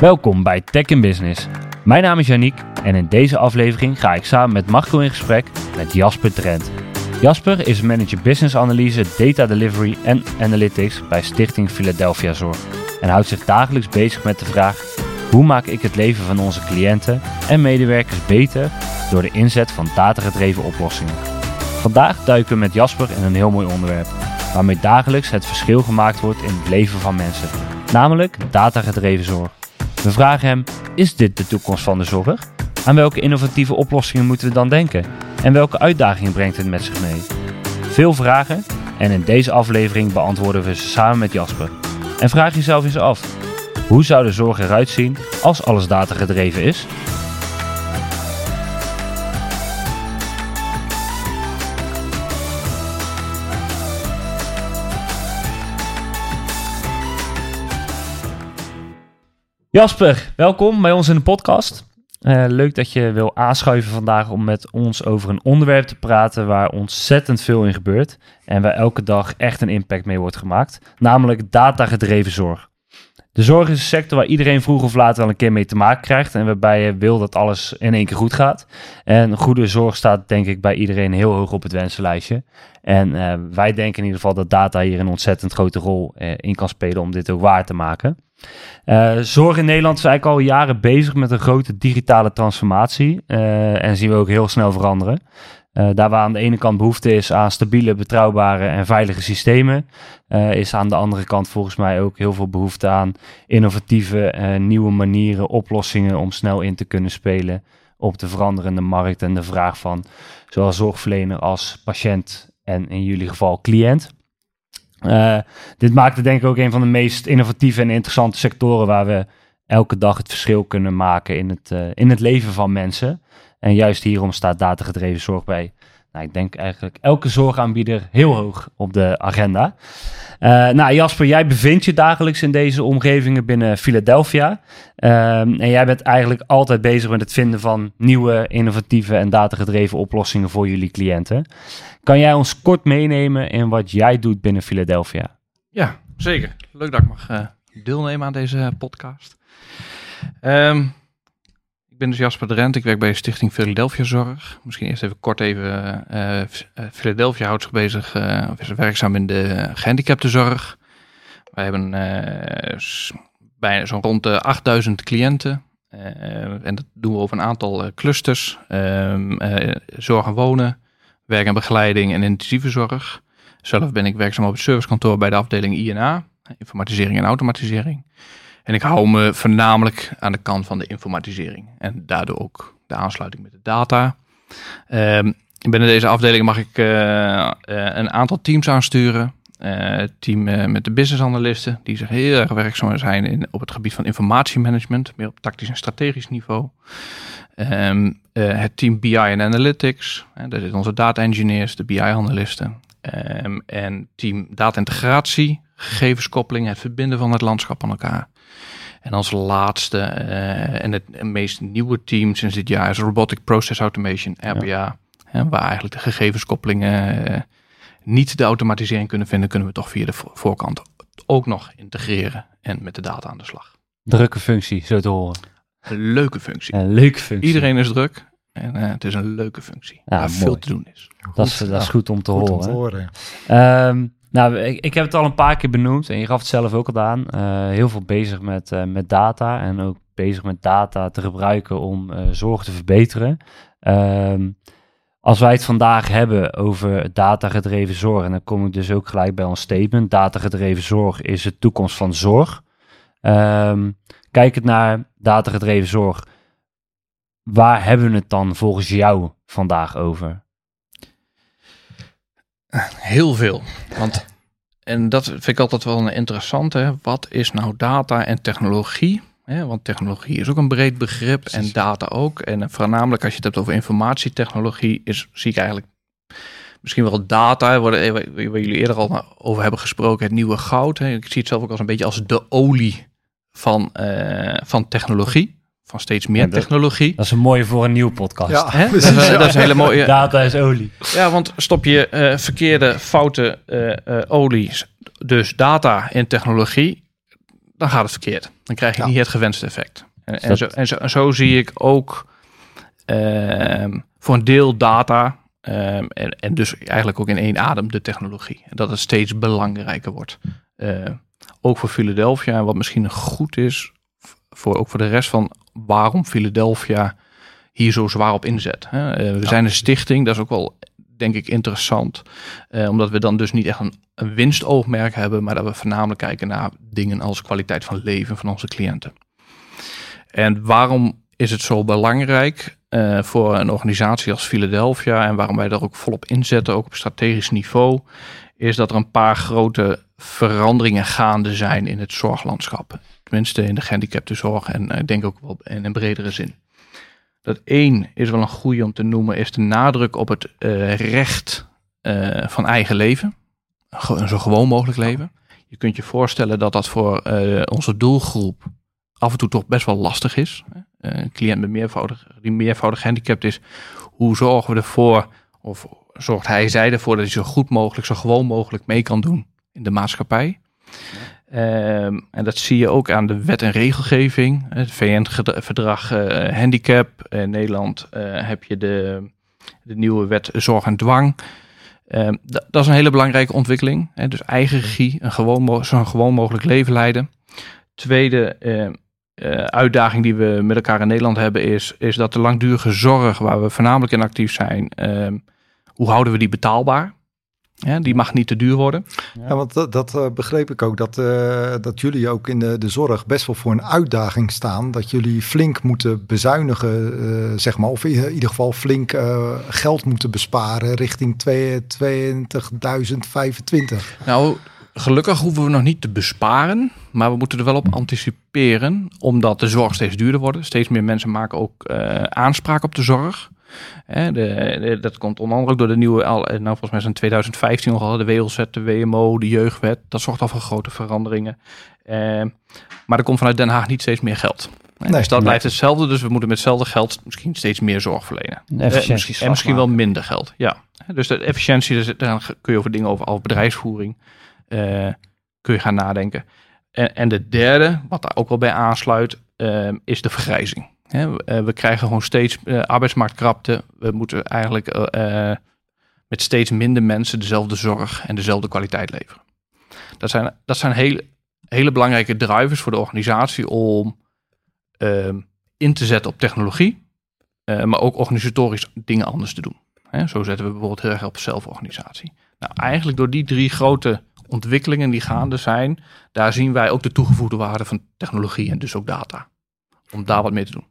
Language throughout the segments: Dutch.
Welkom bij Tech in Business. Mijn naam is Yannick en in deze aflevering ga ik samen met Marco in gesprek met Jasper Drent. Jasper is manager business analyse, data delivery en analytics bij Stichting Philadelphia Zorg en houdt zich dagelijks bezig met de vraag hoe maak ik het leven van onze cliënten en medewerkers beter door de inzet van datagedreven oplossingen. Vandaag duiken we met Jasper in een heel mooi onderwerp, waarmee dagelijks het verschil gemaakt wordt in het leven van mensen, namelijk datagedreven zorg. We vragen hem: is dit de toekomst van de zorg? Aan welke innovatieve oplossingen moeten we dan denken? En welke uitdagingen brengt het met zich mee? Veel vragen en in deze aflevering beantwoorden we ze samen met Jasper. En vraag jezelf eens af: hoe zou de zorg eruit zien als alles datagedreven is? Jasper, welkom bij ons in de podcast. Uh, leuk dat je wil aanschuiven vandaag om met ons over een onderwerp te praten waar ontzettend veel in gebeurt en waar elke dag echt een impact mee wordt gemaakt, namelijk datagedreven zorg. De zorg is een sector waar iedereen vroeg of laat wel een keer mee te maken krijgt en waarbij je wil dat alles in één keer goed gaat. En goede zorg staat denk ik bij iedereen heel hoog op het wensenlijstje. En uh, wij denken in ieder geval dat data hier een ontzettend grote rol uh, in kan spelen om dit ook waar te maken. Uh, zorg in Nederland is eigenlijk al jaren bezig met een grote digitale transformatie en zien we ook heel snel veranderen. Uh, daar waar aan de ene kant behoefte is aan stabiele, betrouwbare en veilige systemen, is aan de andere kant volgens mij ook heel veel behoefte aan innovatieve, nieuwe manieren, oplossingen om snel in te kunnen spelen op de veranderende markt en de vraag van zowel zorgverlener als patiënt en in jullie geval cliënt. Dit maakt het denk ik ook een van de meest innovatieve en interessante sectoren waar we elke dag het verschil kunnen maken in het, in het leven van mensen. En juist hierom staat datagedreven zorg bij, nou, ik denk eigenlijk elke zorgaanbieder heel hoog op de agenda. Uh, nou, Jasper, jij bevindt je dagelijks in deze omgevingen binnen Philadelphia. Uh, en jij bent eigenlijk altijd bezig met het vinden van nieuwe, innovatieve en datagedreven oplossingen voor jullie cliënten. Kan jij ons kort meenemen in wat jij doet binnen Philadelphia? Ja, zeker. Leuk dat ik mag uh, deelnemen aan deze podcast. Um, ben dus Jasper de Rent. Ik werk bij Stichting Philadelphia Zorg. Misschien eerst even kort even. Uh, Philadelphia houdt zich bezig, uh, of is werkzaam in de gehandicaptenzorg. Wij hebben bijna zo'n rond de 8000 cliënten. en dat doen we over een aantal clusters. Ehm, zorg en wonen, werk en begeleiding en intensieve zorg. Zelf ben ik werkzaam op het servicekantoor bij de afdeling INA, informatisering en automatisering. En ik hou me voornamelijk aan de kant van de informatisering. En daardoor ook de aansluiting met de data. Um, binnen deze afdeling mag ik uh, een aantal teams aansturen. Uh, team met de business analisten, die zich heel erg werkzaam zijn in, op het gebied van informatiemanagement, meer op tactisch en strategisch niveau. Um, het team BI en Analytics, daar zitten onze data engineers, de BI-analisten. Um, en team data integratie, gegevenskoppeling, het verbinden van het landschap aan elkaar. En als laatste uh, en het meest nieuwe team sinds dit jaar is Robotic Process Automation, RPA. Hè, waar eigenlijk de gegevenskoppelingen uh, niet de automatisering kunnen vinden, kunnen we toch via de voorkant ook nog integreren en met de data aan de slag. Drukke functie, zo te horen. Een leuke functie. Een leuke functie. Iedereen is druk en uh, het is een leuke functie ja, waar mooi. veel te doen is. Goed, dat, is, dat is goed om te goed horen. Om te horen. Um, nou, ik, heb het al een paar keer benoemd en je gaf het zelf ook al aan. Uh, heel veel bezig met, uh, met data en ook bezig met data te gebruiken om uh, zorg te verbeteren. Um, als wij het vandaag hebben over datagedreven zorg, en dan kom ik dus ook gelijk bij ons statement: datagedreven zorg is de toekomst van zorg. Um, kijk het naar datagedreven zorg. Waar hebben we het dan volgens jou vandaag over? Heel veel. Want, en dat vind ik altijd wel een interessante. Wat is nou data en technologie? want technologie is ook een breed begrip en data ook. En voornamelijk als je het hebt over informatietechnologie, is, zie ik eigenlijk misschien wel data, waar, waar jullie eerder al over hebben gesproken, het nieuwe goud. Ik zie het zelf ook als een beetje als de olie van, uh, van technologie van steeds meer ja, dat, technologie. Dat is een mooie voor een nieuwe podcast. Ja, hè? Precies, dat, is, dat is een hele mooie. Data is olie. Ja, want stop je uh, verkeerde, foute uh, uh, olie, dus data in technologie, dan gaat het verkeerd. Dan krijg je Ja. niet het gewenste effect. En, zo, en, zo, en zo zie ik ook ehm, voor een deel data ehm, en, en dus eigenlijk ook in één adem de technologie. En dat het steeds belangrijker wordt. Eh, ook voor Philadelphia en wat misschien goed is voor, ook voor de rest van waarom Philadelphia hier zo zwaar op inzet. Hè? Eh, we zijn een stichting, dat is ook wel denk ik interessant. Eh, omdat we dan dus niet echt een, een winstoogmerk hebben, maar dat we voornamelijk kijken naar dingen als kwaliteit van leven van onze cliënten. En waarom is het zo belangrijk eh, voor een organisatie als Philadelphia en waarom wij daar ook volop inzetten, ook op strategisch niveau, is dat er een paar grote veranderingen gaande zijn in het zorglandschap. Tenminste in de gehandicaptenzorg en eh, ik denk ook wel in een bredere zin. Dat één is wel een goede om te noemen, is de nadruk op het eh, recht eh, van eigen leven. Een zo gewoon mogelijk leven. Je kunt je voorstellen dat dat voor eh, onze doelgroep af en toe toch best wel lastig is. Eh, een cliënt met meervoudig, die meervoudig gehandicapt is. Hoe zorgen we ervoor, of zorgt hij zij ervoor dat hij zo goed mogelijk, zo gewoon mogelijk mee kan doen in de maatschappij? Ehm, en dat zie je ook aan de wet en regelgeving. Het VN-verdrag eh, handicap. In Nederland eh, heb je de, de nieuwe wet zorg en dwang. Ehm, da- dat is een hele belangrijke ontwikkeling. Hè? Dus eigen regie, een gewoon, zo'n gewoon mogelijk leven leiden. Tweede ehm, eh, uitdaging die we met elkaar in Nederland hebben is, is dat de langdurige zorg, waar we voornamelijk in actief zijn, hoe houden we die betaalbaar? Ja, die mag niet te duur worden. Ja, want dat, dat eh, begreep ik ook. Dat, eh, dat jullie ook in de, de zorg best wel voor een uitdaging staan. Dat jullie flink moeten bezuinigen, eh, zeg maar. Of in ieder geval flink geld moeten besparen richting twee- 2025. Nou, gelukkig hoeven we nog niet te besparen, maar we moeten er wel op anticiperen, omdat de zorg steeds duurder wordt. Steeds meer mensen maken ook eh, aanspraak op de zorg. Hè, de, de- dat komt onder andere ook door de nieuwe, eh, nou volgens mij in 2015 al, de WLZ, de WMO, de jeugdwet. Dat zorgt al voor grote veranderingen. Eh, maar er komt vanuit Den Haag niet steeds meer geld. Nee. dus dat Nee. blijft hetzelfde, dus we moeten met hetzelfde geld misschien steeds meer zorg verlenen. Eh, efficiënties misschien, en misschien wel minder geld, ja. Dus de efficiëntie, dus daar kun je over dingen over, over bedrijfsvoering, eh, kun je gaan nadenken. En, en de derde, wat daar ook wel bij aansluit, eh, is de vergrijzing. Eh, we krijgen gewoon steeds eh, arbeidsmarktkrapte. We moeten eigenlijk eh, met steeds minder mensen dezelfde zorg en dezelfde kwaliteit leveren. Dat zijn, dat zijn hele, hele belangrijke drivers voor de organisatie om ehm, in te zetten op technologie, maar ook organisatorisch dingen anders te doen. Zo zetten we bijvoorbeeld heel erg op zelforganisatie. Nou, eigenlijk door die drie grote ontwikkelingen die gaande zijn, daar zien wij ook de toegevoegde waarde van technologie en dus ook data. Om daar wat mee te doen.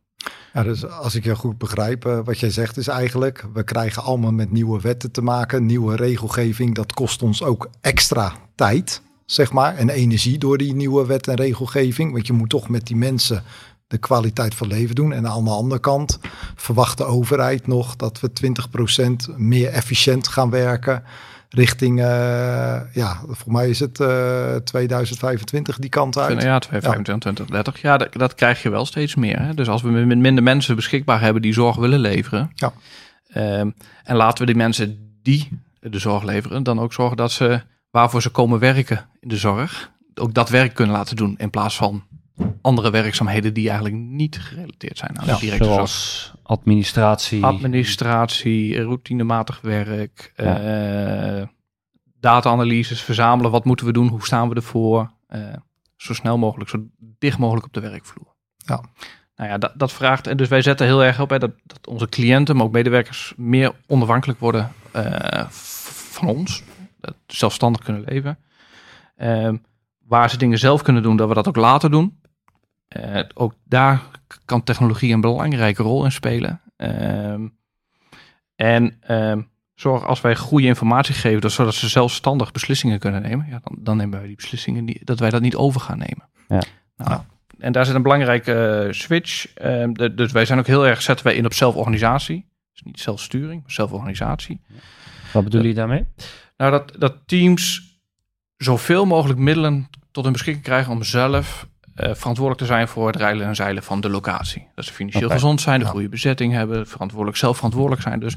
Ja, dus als ik je goed begrijp, eh, wat jij zegt is eigenlijk, we krijgen allemaal met nieuwe wetten te maken, nieuwe regelgeving. Dat kost ons ook extra tijd, zeg maar, en energie door die nieuwe wet en regelgeving. Want je moet toch met die mensen de kwaliteit van leven doen. En aan de andere kant verwacht de overheid nog dat we 20% meer efficiënt gaan werken richting, eh, ja, voor mij is het eh 2025 die kant uit. Ja, 25, 20, 30. Ja, dat, dat krijg je wel steeds meer. Hè? Dus als we met minder mensen beschikbaar hebben die zorg willen leveren. Ja. ehm, en laten we die mensen die de zorg leveren, dan ook zorgen dat ze waarvoor ze komen werken in de zorg, ook dat werk kunnen laten doen. In plaats van andere werkzaamheden die eigenlijk niet gerelateerd zijn aan de directe. Zoals administratie. Administratie, routinematig werk, eh, data-analyses, verzamelen. Wat moeten we doen? Hoe staan we ervoor? Eh, zo snel mogelijk, zo dicht mogelijk op de werkvloer. Ja. Nou ja, dat, dat vraagt. En dus wij zetten heel erg op hè, dat, dat onze cliënten, maar ook medewerkers, meer onafhankelijk worden eh, van ons. Dat zelfstandig kunnen leven. Ehm, waar ze dingen zelf kunnen doen, dat we dat ook later doen. Eh, ook daar kan technologie een belangrijke rol in spelen. Ehm, en ehm, zorg als wij goede informatie geven, dus zodat ze zelfstandig beslissingen kunnen nemen, ja, dan, dan nemen wij die beslissingen niet, dat wij dat niet over gaan nemen. Ja. Nou, En daar zit een belangrijke eh, switch. Ehm, de- dus wij zijn ook heel erg zetten wij in op zelforganisatie. Dus niet zelfsturing, maar zelforganisatie. Wat bedoel je daarmee? Nou, dat, dat teams zoveel mogelijk middelen tot hun beschikking krijgen om zelf verantwoordelijk te zijn voor het rijlen en zeilen van de locatie. Dat ze financieel gezond zijn, de Ja. goede bezetting hebben, verantwoordelijk, zelf verantwoordelijk zijn. Dus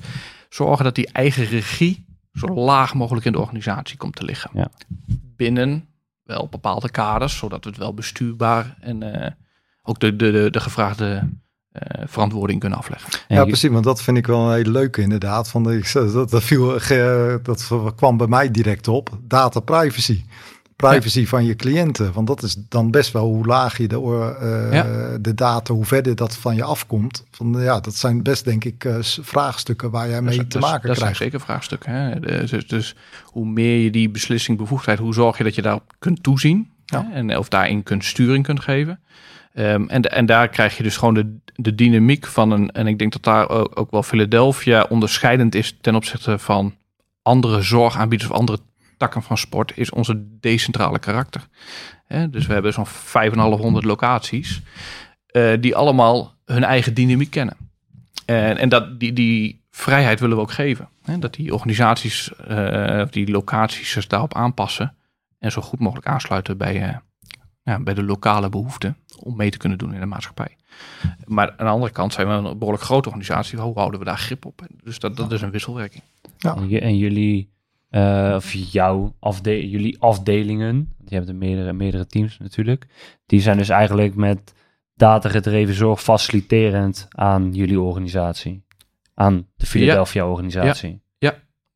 zorgen dat die eigen regie zo laag mogelijk in de organisatie komt te liggen. Ja. Binnen wel bepaalde kaders, zodat we het wel bestuurbaar en eh, ook de, de, de, de gevraagde eh, verantwoording kunnen afleggen. En Ja, je- precies, want dat vind ik wel een hele leuke inderdaad. Van de, ik- dat, dat, viel, ge- dat kwam bij mij direct op. Data privacy. Privacy van je cliënten. Want dat is dan best wel hoe laag je de, eh, Ja. de data, hoe verder dat van je afkomt. Van, ja, dat zijn best denk ik eh, vraagstukken waar jij mee Dat te dat is- maken dat krijgt. zijn zeker vraagstukken. Hè? Dus, dus hoe meer je die beslissingbevoegdheid, hoe zorg je dat je daarop kunt toezien Ja. en of daarin kunt sturing kunt geven. Ehm, en, en daar krijg je dus gewoon de, de dynamiek van een. En ik denk dat daar ook, ook wel Philadelphia onderscheidend is ten opzichte van andere zorgaanbieders of andere takken van sport, is onze decentrale karakter. Hè? Dus we hebben zo'n 5,500 locaties eh, die allemaal hun eigen dynamiek kennen. En, en dat, die, die vrijheid willen we ook geven. Hè? Dat die organisaties eh, of die locaties zich daarop aanpassen en zo goed mogelijk aansluiten bij, eh, ja, bij de lokale behoeften om mee te kunnen doen in de maatschappij. Maar aan de andere kant zijn we een behoorlijk grote organisatie. Hoe houden we daar grip op? Dus dat, dat is een wisselwerking. Je- en jullie, eh, of jouw afde jullie afdelingen, hebt er meerdere, meerdere teams natuurlijk, die zijn dus eigenlijk met datagedreven zorg faciliterend aan jullie organisatie. Aan de Philadelphia organisatie.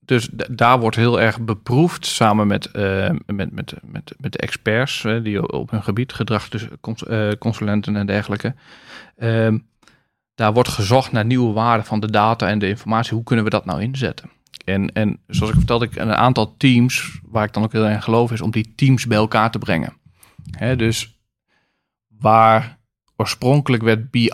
Dus d- daar wordt heel erg beproefd samen met, eh, met, met, met, met de experts eh, die op hun gebied, gedragsconsulenten en dergelijke. Ehm, daar wordt gezocht naar nieuwe waarden van de data en de informatie. Hoe kunnen we dat nou inzetten? En, en zoals ik vertelde, ik een aantal teams, waar ik dan ook heel erg in geloof, is om die teams bij elkaar te brengen. Hè, dus waar oorspronkelijk werd BI,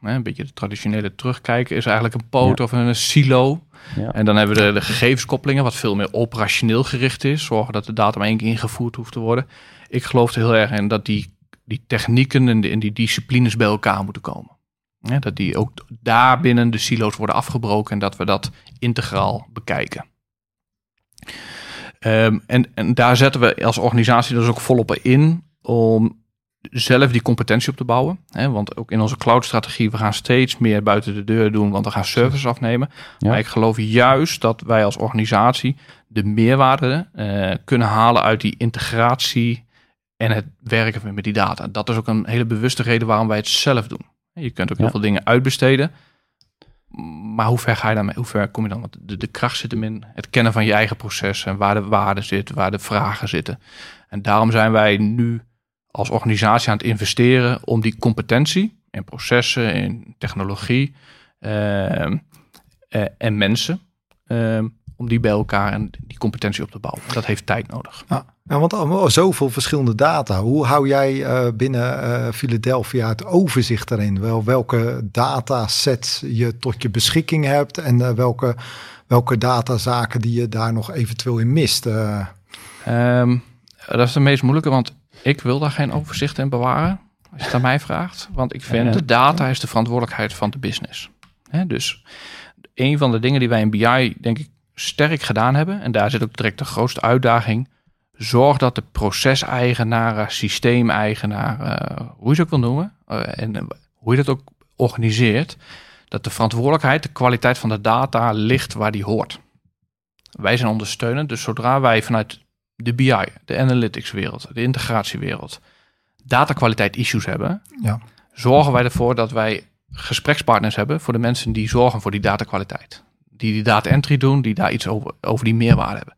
hè, een beetje de traditionele terugkijken, is eigenlijk een poot Ja. of een silo. Ja. En dan hebben we de, de gegevenskoppelingen, wat veel meer operationeel gericht is. Zorgen dat de data maar één keer ingevoerd hoeft te worden. Ik geloof er heel erg in dat die, die technieken en, die- en die disciplines bij elkaar moeten komen. Ja, dat die ook daarbinnen de silo's worden afgebroken en dat we dat integraal bekijken. Ehm, en, en daar zetten we als organisatie dus ook volop in om zelf die competentie op te bouwen. Hè? Want ook in onze cloud-strategie, we gaan steeds meer buiten de deur doen, want we gaan services afnemen. Ja. Maar ik geloof juist dat wij als organisatie de meerwaarde eh, kunnen halen uit die integratie en het werken met die data. Dat is ook een hele bewuste reden waarom wij het zelf doen. Je kunt ook heel Ja. veel dingen uitbesteden. Maar hoe ver ga je daarmee? Hoe ver kom je dan? Want de, de kracht zit hem in het kennen van je eigen proces en waar de waarde zit, waar de vragen zitten. En daarom zijn wij nu als organisatie aan het investeren om die competentie in processen, in technologie ehm, eh, en mensen, ehm, om die bij elkaar en die competentie op te bouwen. Dat heeft tijd nodig. Ja, ja, want allemaal zoveel verschillende data. Hoe hou jij eh, binnen eh, Philadelphia het overzicht daarin? Wel, welke datasets je tot je beschikking hebt en eh, welke, welke datazaken die je daar nog eventueel in mist? Eh, Ehm, dat is de meest moeilijke, want ik wil daar geen overzicht in bewaren. Als je het aan mij vraagt. Want ik vind Ja. de data is de verantwoordelijkheid van de business. Hè, dus een van de dingen die wij in BI denk ik sterk gedaan hebben. En daar zit ook direct de grootste uitdaging. Zorg dat de proceseigenaren, systeemeigenaren, hoe je ze ook wil noemen. eh, en eh, hoe je dat ook organiseert. Dat de verantwoordelijkheid, de kwaliteit van de data ligt waar die hoort. Wij zijn ondersteunend, dus zodra wij vanuit de BI, de analytics wereld, de integratiewereld, datakwaliteit issues hebben, Ja. zorgen wij ervoor dat wij gesprekspartners hebben voor de mensen die zorgen voor die datakwaliteit. Die die data entry doen, die daar iets over, over die meerwaarde hebben.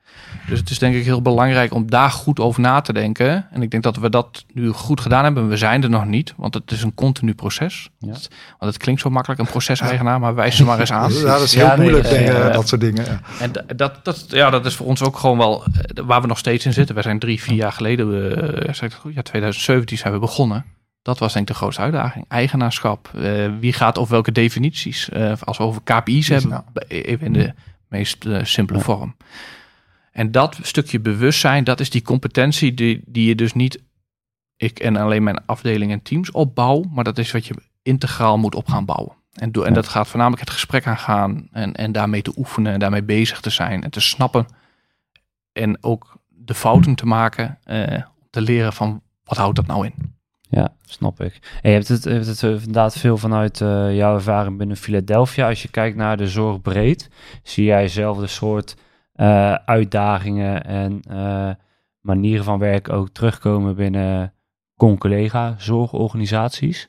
Dus het is denk ik heel belangrijk om daar goed over na te denken. En ik denk dat we dat nu goed gedaan hebben. We zijn er nog niet, want het is een continu proces. Ja. Want het klinkt zo makkelijk, een proceseigenaar, maar wijs ze maar eens aan. ja, dat is heel moeilijk, dingen, eh, dat soort dingen. Ja. En da- dat, dat, ja, dat is voor ons ook gewoon wel eh, waar we nog steeds in zitten. We zijn drie, vier jaar geleden, eh, zeg ik het goed, ja, 2017 zijn we begonnen. Dat was denk ik de grootste uitdaging. Eigenaarschap. eh, wie gaat of welke definities? eh, als we over KPI's hebben, even in de meest eh, simpele Ja. vorm. En dat stukje bewustzijn, dat is die competentie die, die je dus niet, ik en alleen mijn afdeling en teams opbouw, maar dat is wat je integraal moet op gaan bouwen. En, en Ja. dat gaat voornamelijk het gesprek aangaan en, en daarmee te oefenen en daarmee bezig te zijn en te snappen. En ook de fouten te maken, eh, om te leren van wat houdt dat nou in. Ja, snap ik. En je hebt het, hebt het eh, inderdaad veel vanuit eh, jouw ervaring binnen Philadelphia. Als je kijkt naar de zorg breed, zie jij zelf de soort eh, uitdagingen en manieren van werken ook terugkomen binnen con-collega zorgorganisaties?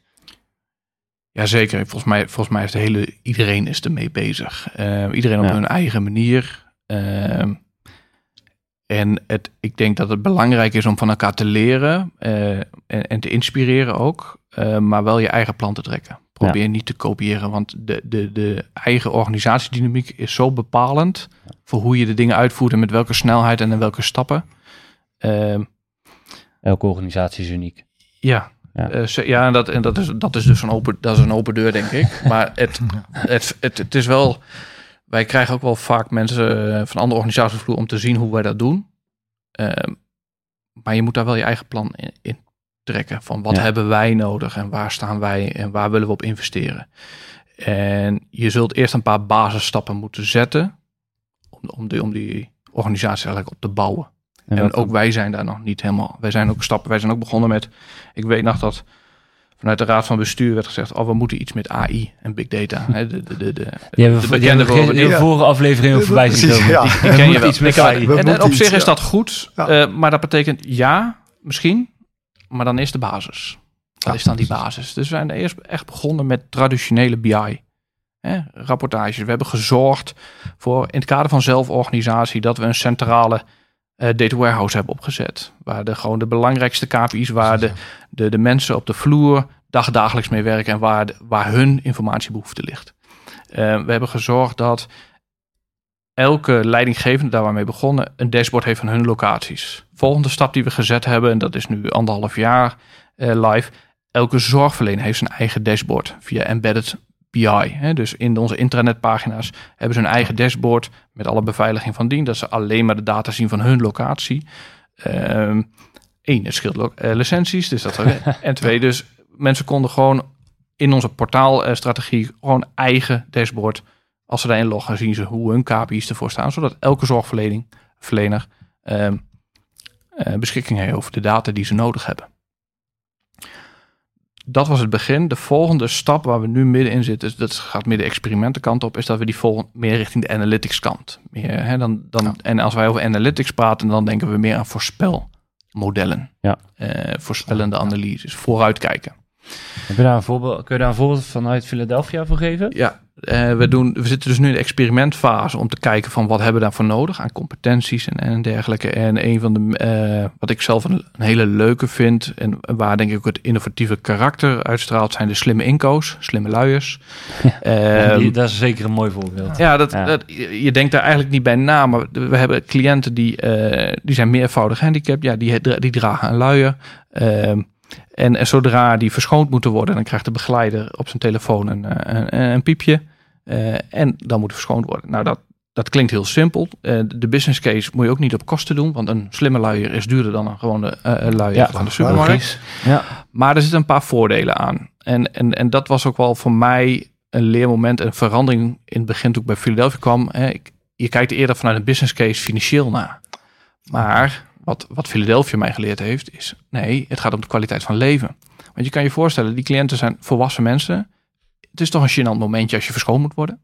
Jazeker, volgens mij, volgens mij is de hele, iedereen is ermee bezig. Iedereen op Ja. hun eigen manier. En het, ik denk dat het belangrijk is om van elkaar te leren eh, en, en te inspireren ook, eh, maar wel je eigen plan te trekken. Probeer niet te kopiëren, want de, de, de eigen organisatiedynamiek is zo bepalend voor hoe je de dingen uitvoert en met welke snelheid en in welke stappen. Ehm, Elke organisatie is uniek. ja, Ja. ja. ja en dat, en dat, is, dat is dus een open, dat is een open deur, denk ik. Maar het, het, het, het is wel. Wij krijgen ook wel vaak mensen eh, van andere organisaties vloer om te zien hoe wij dat doen. Ehm, maar je moet daar wel je eigen plan in, in trekken. Van wat Ja. hebben wij nodig en waar staan wij en waar willen we op investeren. En je zult eerst een paar basisstappen moeten zetten om, om, die, om die organisatie eigenlijk op te bouwen. En ook wij zijn daar nog niet helemaal. Wij zijn ook stappen. Wij zijn ook begonnen met. Ik weet nog dat vanuit de raad van bestuur werd gezegd: oh, we moeten iets met AI en big data. Hè, de, de, de, de, Die hebben de we in Ja. vorige aflevering ook voorbij zien Precies, komen. ja. Die- die die ken je wel. iets met AI. en, op iets, zich is ja. dat goed, eh, maar dat betekent ja, misschien, maar dan is de basis. Dat Ja, is dan die basis. Dus we zijn eerst echt begonnen met traditionele BI. Hè, rapportages. We hebben gezorgd voor in het kader van zelforganisatie dat we een centrale eh, data warehouse hebben opgezet. Waar de, gewoon de belangrijkste KPI's, waar de, de, de mensen op de vloer dagdagelijks mee werken en waar, de- waar hun informatiebehoefte ligt. Eh, we hebben gezorgd dat elke leidinggevende, daar waar we mee begonnen, een dashboard heeft van hun locaties. Volgende stap die we gezet hebben, en dat is nu anderhalf jaar eh, live, elke zorgverlener heeft zijn eigen dashboard via embedded BI. Hè. Dus in onze intranetpagina's hebben ze hun eigen dashboard met alle beveiliging van dien, dat ze alleen maar de data zien van hun locatie. Ehm Eén, het scheelt ook, eh, licenties, dus dat en twee, dus mensen konden gewoon in onze portaalstrategie gewoon eigen dashboard als ze daarin loggen, zien ze hoe hun KPI's ervoor staan, zodat elke zorgverlening verlener ehm, eh, beschikking heeft over de data die ze nodig hebben. Dat was het begin. De volgende stap waar we nu middenin zitten, dus dat gaat meer de experimentenkant op, is dat we die volgende meer richting de analytics kant. Meer, hè, dan, dan, Ja. En als wij over analytics praten, dan denken we meer aan voorspelmodellen. Ja. Eh, voorspellende analyses, vooruitkijken. Heb je daar een voorbeeld, kun je daar een voorbeeld vanuit Philadelphia voor geven? Ja, eh, we, doen, we zitten dus nu in de experimentfase om te kijken van wat hebben we daarvoor nodig aan competenties en, en dergelijke. En een van de, eh, wat ik zelf een, een hele leuke vind en waar denk ik ook het innovatieve karakter uitstraalt, zijn de slimme inko's, slimme luiers. Ehm, Die- dat is zeker een mooi voorbeeld. ja, dat, Ja. Dat, je je denkt daar eigenlijk niet bij na, maar we hebben cliënten die, eh, die zijn meervoudig handicapt. Ja, die, die dragen een luier. Ehm, en, en zodra die verschoond moeten worden, dan krijgt de begeleider op zijn telefoon een, een, een piepje. Eh, en dan moet het verschoond worden. Nou, dat, dat klinkt heel simpel. Eh, de business case moet je ook niet op kosten doen, want een slimme luier is duurder dan een gewone eh, luier Ja, van de supermarkt. Ja. Maar er zitten een paar voordelen aan. En, en, en dat was ook wel voor mij een leermoment, een verandering in het begin toen ik bij Philadelphia kwam. Hè, ik, je kijkt eerder vanuit een business case financieel naar. Maar wat, wat Philadelphia mij geleerd heeft, is nee, het gaat om de kwaliteit van leven. Want je kan je voorstellen, die cliënten zijn volwassen mensen. Het is toch een gênant momentje als je verschoond moet worden.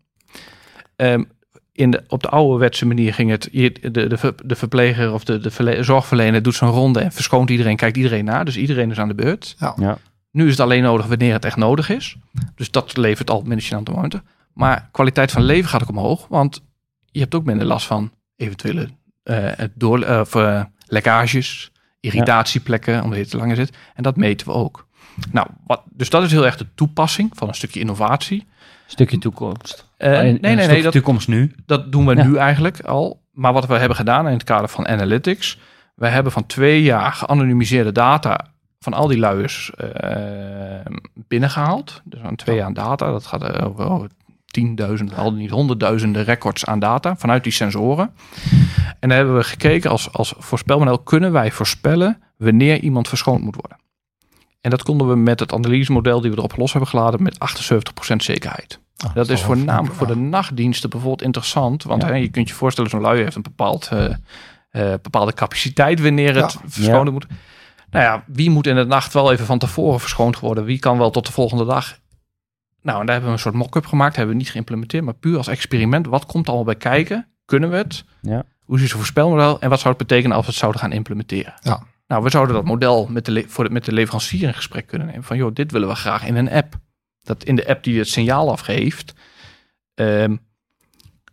Ehm, in de, op de ouderwetse manier ging het, je- de, de, de verpleger of de, de verle- zorgverlener doet zo'n ronde en verschoont iedereen, kijkt iedereen na. Dus iedereen is aan de beurt. Ja. Nu is het alleen nodig wanneer het echt nodig is. Dus dat levert al minder gênante momenten. Maar kwaliteit van leven gaat ook omhoog, want je hebt ook minder last van eventuele eh, door, eh, eh, lekkages, irritatieplekken, omdat je te lang zit. En dat meten we ook. Nou, wat, dus dat is heel erg de toepassing van een stukje innovatie. Stukje toekomst. Eh, Oh, nee, een nee, nee, dat, toekomst nu. dat doen we Ja. nu eigenlijk al. Maar wat we hebben gedaan in het kader van analytics, we hebben van twee jaar geanonimiseerde data van al die luiers eh, binnengehaald. Dus aan twee jaar data, dat gaat eh, over, over tienduizenden, al niet honderdduizenden records aan data vanuit die sensoren. En daar hebben we gekeken als, als voorspelmodel, kunnen wij voorspellen wanneer iemand verschoond moet worden? En dat konden we met het analysemodel die we erop los hebben geladen met 78% zekerheid. Oh, Dat is voornamelijk voor de nachtdiensten bijvoorbeeld interessant. Want Ja. hè, je kunt je voorstellen, zo'n luier heeft een bepaald, eh, eh, bepaalde capaciteit wanneer het Ja. verschonen Ja. moet. Nou ja, wie moet in de nacht wel even van tevoren verschoond worden? Wie kan wel tot de volgende dag? Nou, en daar hebben we een soort mock-up gemaakt. Hebben we niet geïmplementeerd, maar puur als experiment. Wat komt er allemaal bij kijken? Kunnen we het? Ja. Hoe is het voorspelmodel en wat zou het betekenen als we het zouden gaan implementeren? Ja. Nou, we zouden dat model met de, voor met de leverancier in gesprek kunnen nemen. Van joh, dit willen we graag in een app. Dat in de app die het signaal afgeeft,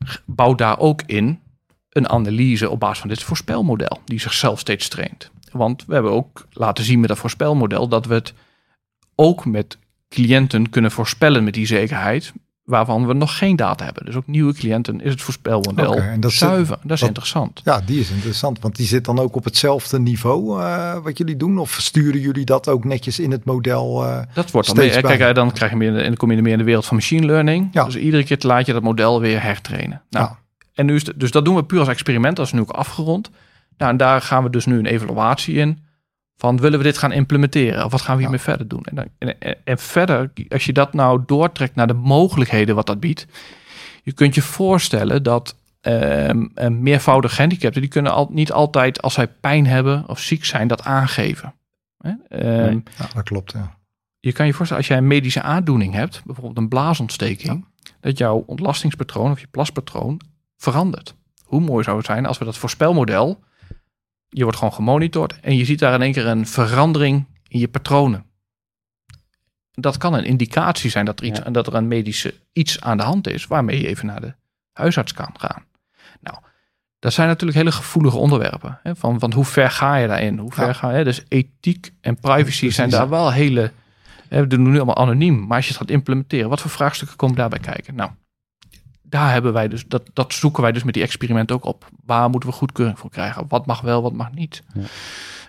g- bouw daar ook in een analyse op basis van dit voorspelmodel, die zichzelf steeds traint. Want we hebben ook laten zien met dat voorspelmodel dat we het ook met cliënten kunnen voorspellen met die zekerheid, waarvan we nog geen data hebben. Dus ook nieuwe cliënten is het voorspelmodel en dat is- zuiver. Dat is dat- interessant. Ja, die is interessant, want die zit dan ook op hetzelfde niveau eh, wat jullie doen? Of sturen jullie dat ook netjes in het model? eh? Dat wordt dan meer. Kijk, eh, dan krijg je meer, en dan kom je meer in de wereld van machine learning. Ja. Dus iedere keer laat je dat model weer hertrainen. Nou, Ja. en nu is het, dus dat doen we puur als experiment. Dat is nu ook afgerond. Nou, en daar gaan we dus nu een evaluatie in. Van willen we dit gaan implementeren? Of wat gaan we Ja. hiermee verder doen? En, dan, en, verder, als je dat nou doortrekt naar de mogelijkheden wat dat biedt. Je kunt je voorstellen dat een meervoudige gehandicapten, die kunnen al, niet altijd als zij pijn hebben of ziek zijn, dat aangeven. Ehm, Nee. Ja, dat klopt, ja. je kan je voorstellen, als jij een medische aandoening hebt, bijvoorbeeld een blaasontsteking, dat jouw ontlastingspatroon of je plaspatroon verandert. Hoe mooi zou het zijn als we dat voorspelmodel, je wordt gewoon gemonitord en je ziet daar in één keer een verandering in je patronen. Dat kan een indicatie zijn dat er, iets, Ja. dat er een medische iets aan de hand is, waarmee je even naar de huisarts kan gaan. Nou, dat zijn natuurlijk hele gevoelige onderwerpen. Hè? Van, van hoe ver ga je daarin? Hoe ver Ja. ga je? Dus ethiek en privacy Precies, zijn daar wel hele Hè, We doen nu allemaal anoniem, maar als je het gaat implementeren, wat voor vraagstukken komen daarbij kijken? Nou, daar hebben wij dus, dat, dat zoeken wij dus met die experimenten ook op. Waar moeten we goedkeuring voor krijgen? Wat mag wel, wat mag niet? Ja.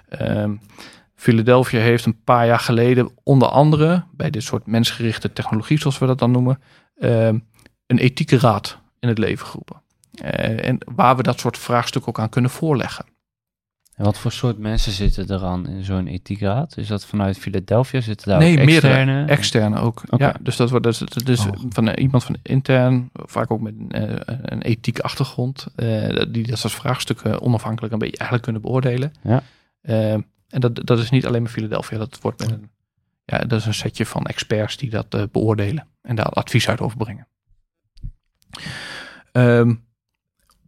Ehm, Philadelphia heeft een paar jaar geleden, onder andere bij dit soort mensgerichte technologie, zoals we dat dan noemen, ehm, een ethieke raad in het leven geroepen. Eh, en waar we dat soort vraagstukken ook aan kunnen voorleggen. En wat voor soort mensen zitten er aan in zo'n ethiekraad? Is dat vanuit Philadelphia? Zitten daar nee, ook externe? meerdere. Externe ook. Ja, dus dat wordt dus, dus Oh. van eh, iemand van intern, vaak ook met eh, een ethiek achtergrond, eh, die dat soort vraagstukken onafhankelijk een beetje eigenlijk kunnen beoordelen. Ja. Eh, en dat, dat is niet alleen maar Philadelphia, dat wordt met een, ja, dat is een setje van experts die dat eh, beoordelen en daar advies uit overbrengen. Ehm,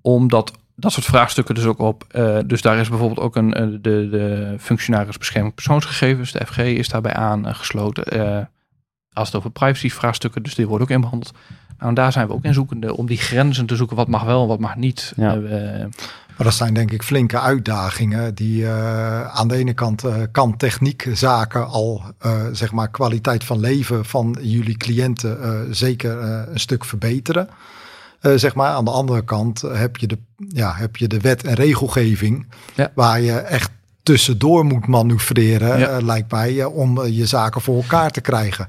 omdat dat soort vraagstukken dus ook op. eh, dus daar is bijvoorbeeld ook een, eh, de, de functionaris bescherming persoonsgegevens, de FG, is daarbij aangesloten. Eh als het over privacy vraagstukken, dus die worden ook inbehandeld. Nou, en daar zijn we ook in zoekende om die grenzen te zoeken. Wat mag wel en wat mag niet. Ja. Eh, eh, Maar dat zijn denk ik flinke uitdagingen die eh, aan de ene kant eh, kan techniekzaken al eh, zeg maar kwaliteit van leven van jullie cliënten eh, zeker eh, een stuk verbeteren. Eh, zeg maar aan de andere kant heb je de, ja, heb je de wet en regelgeving Ja. waar je echt tussendoor moet manoeuvreren, Ja. eh, lijkt mij, eh, om je zaken voor elkaar te krijgen.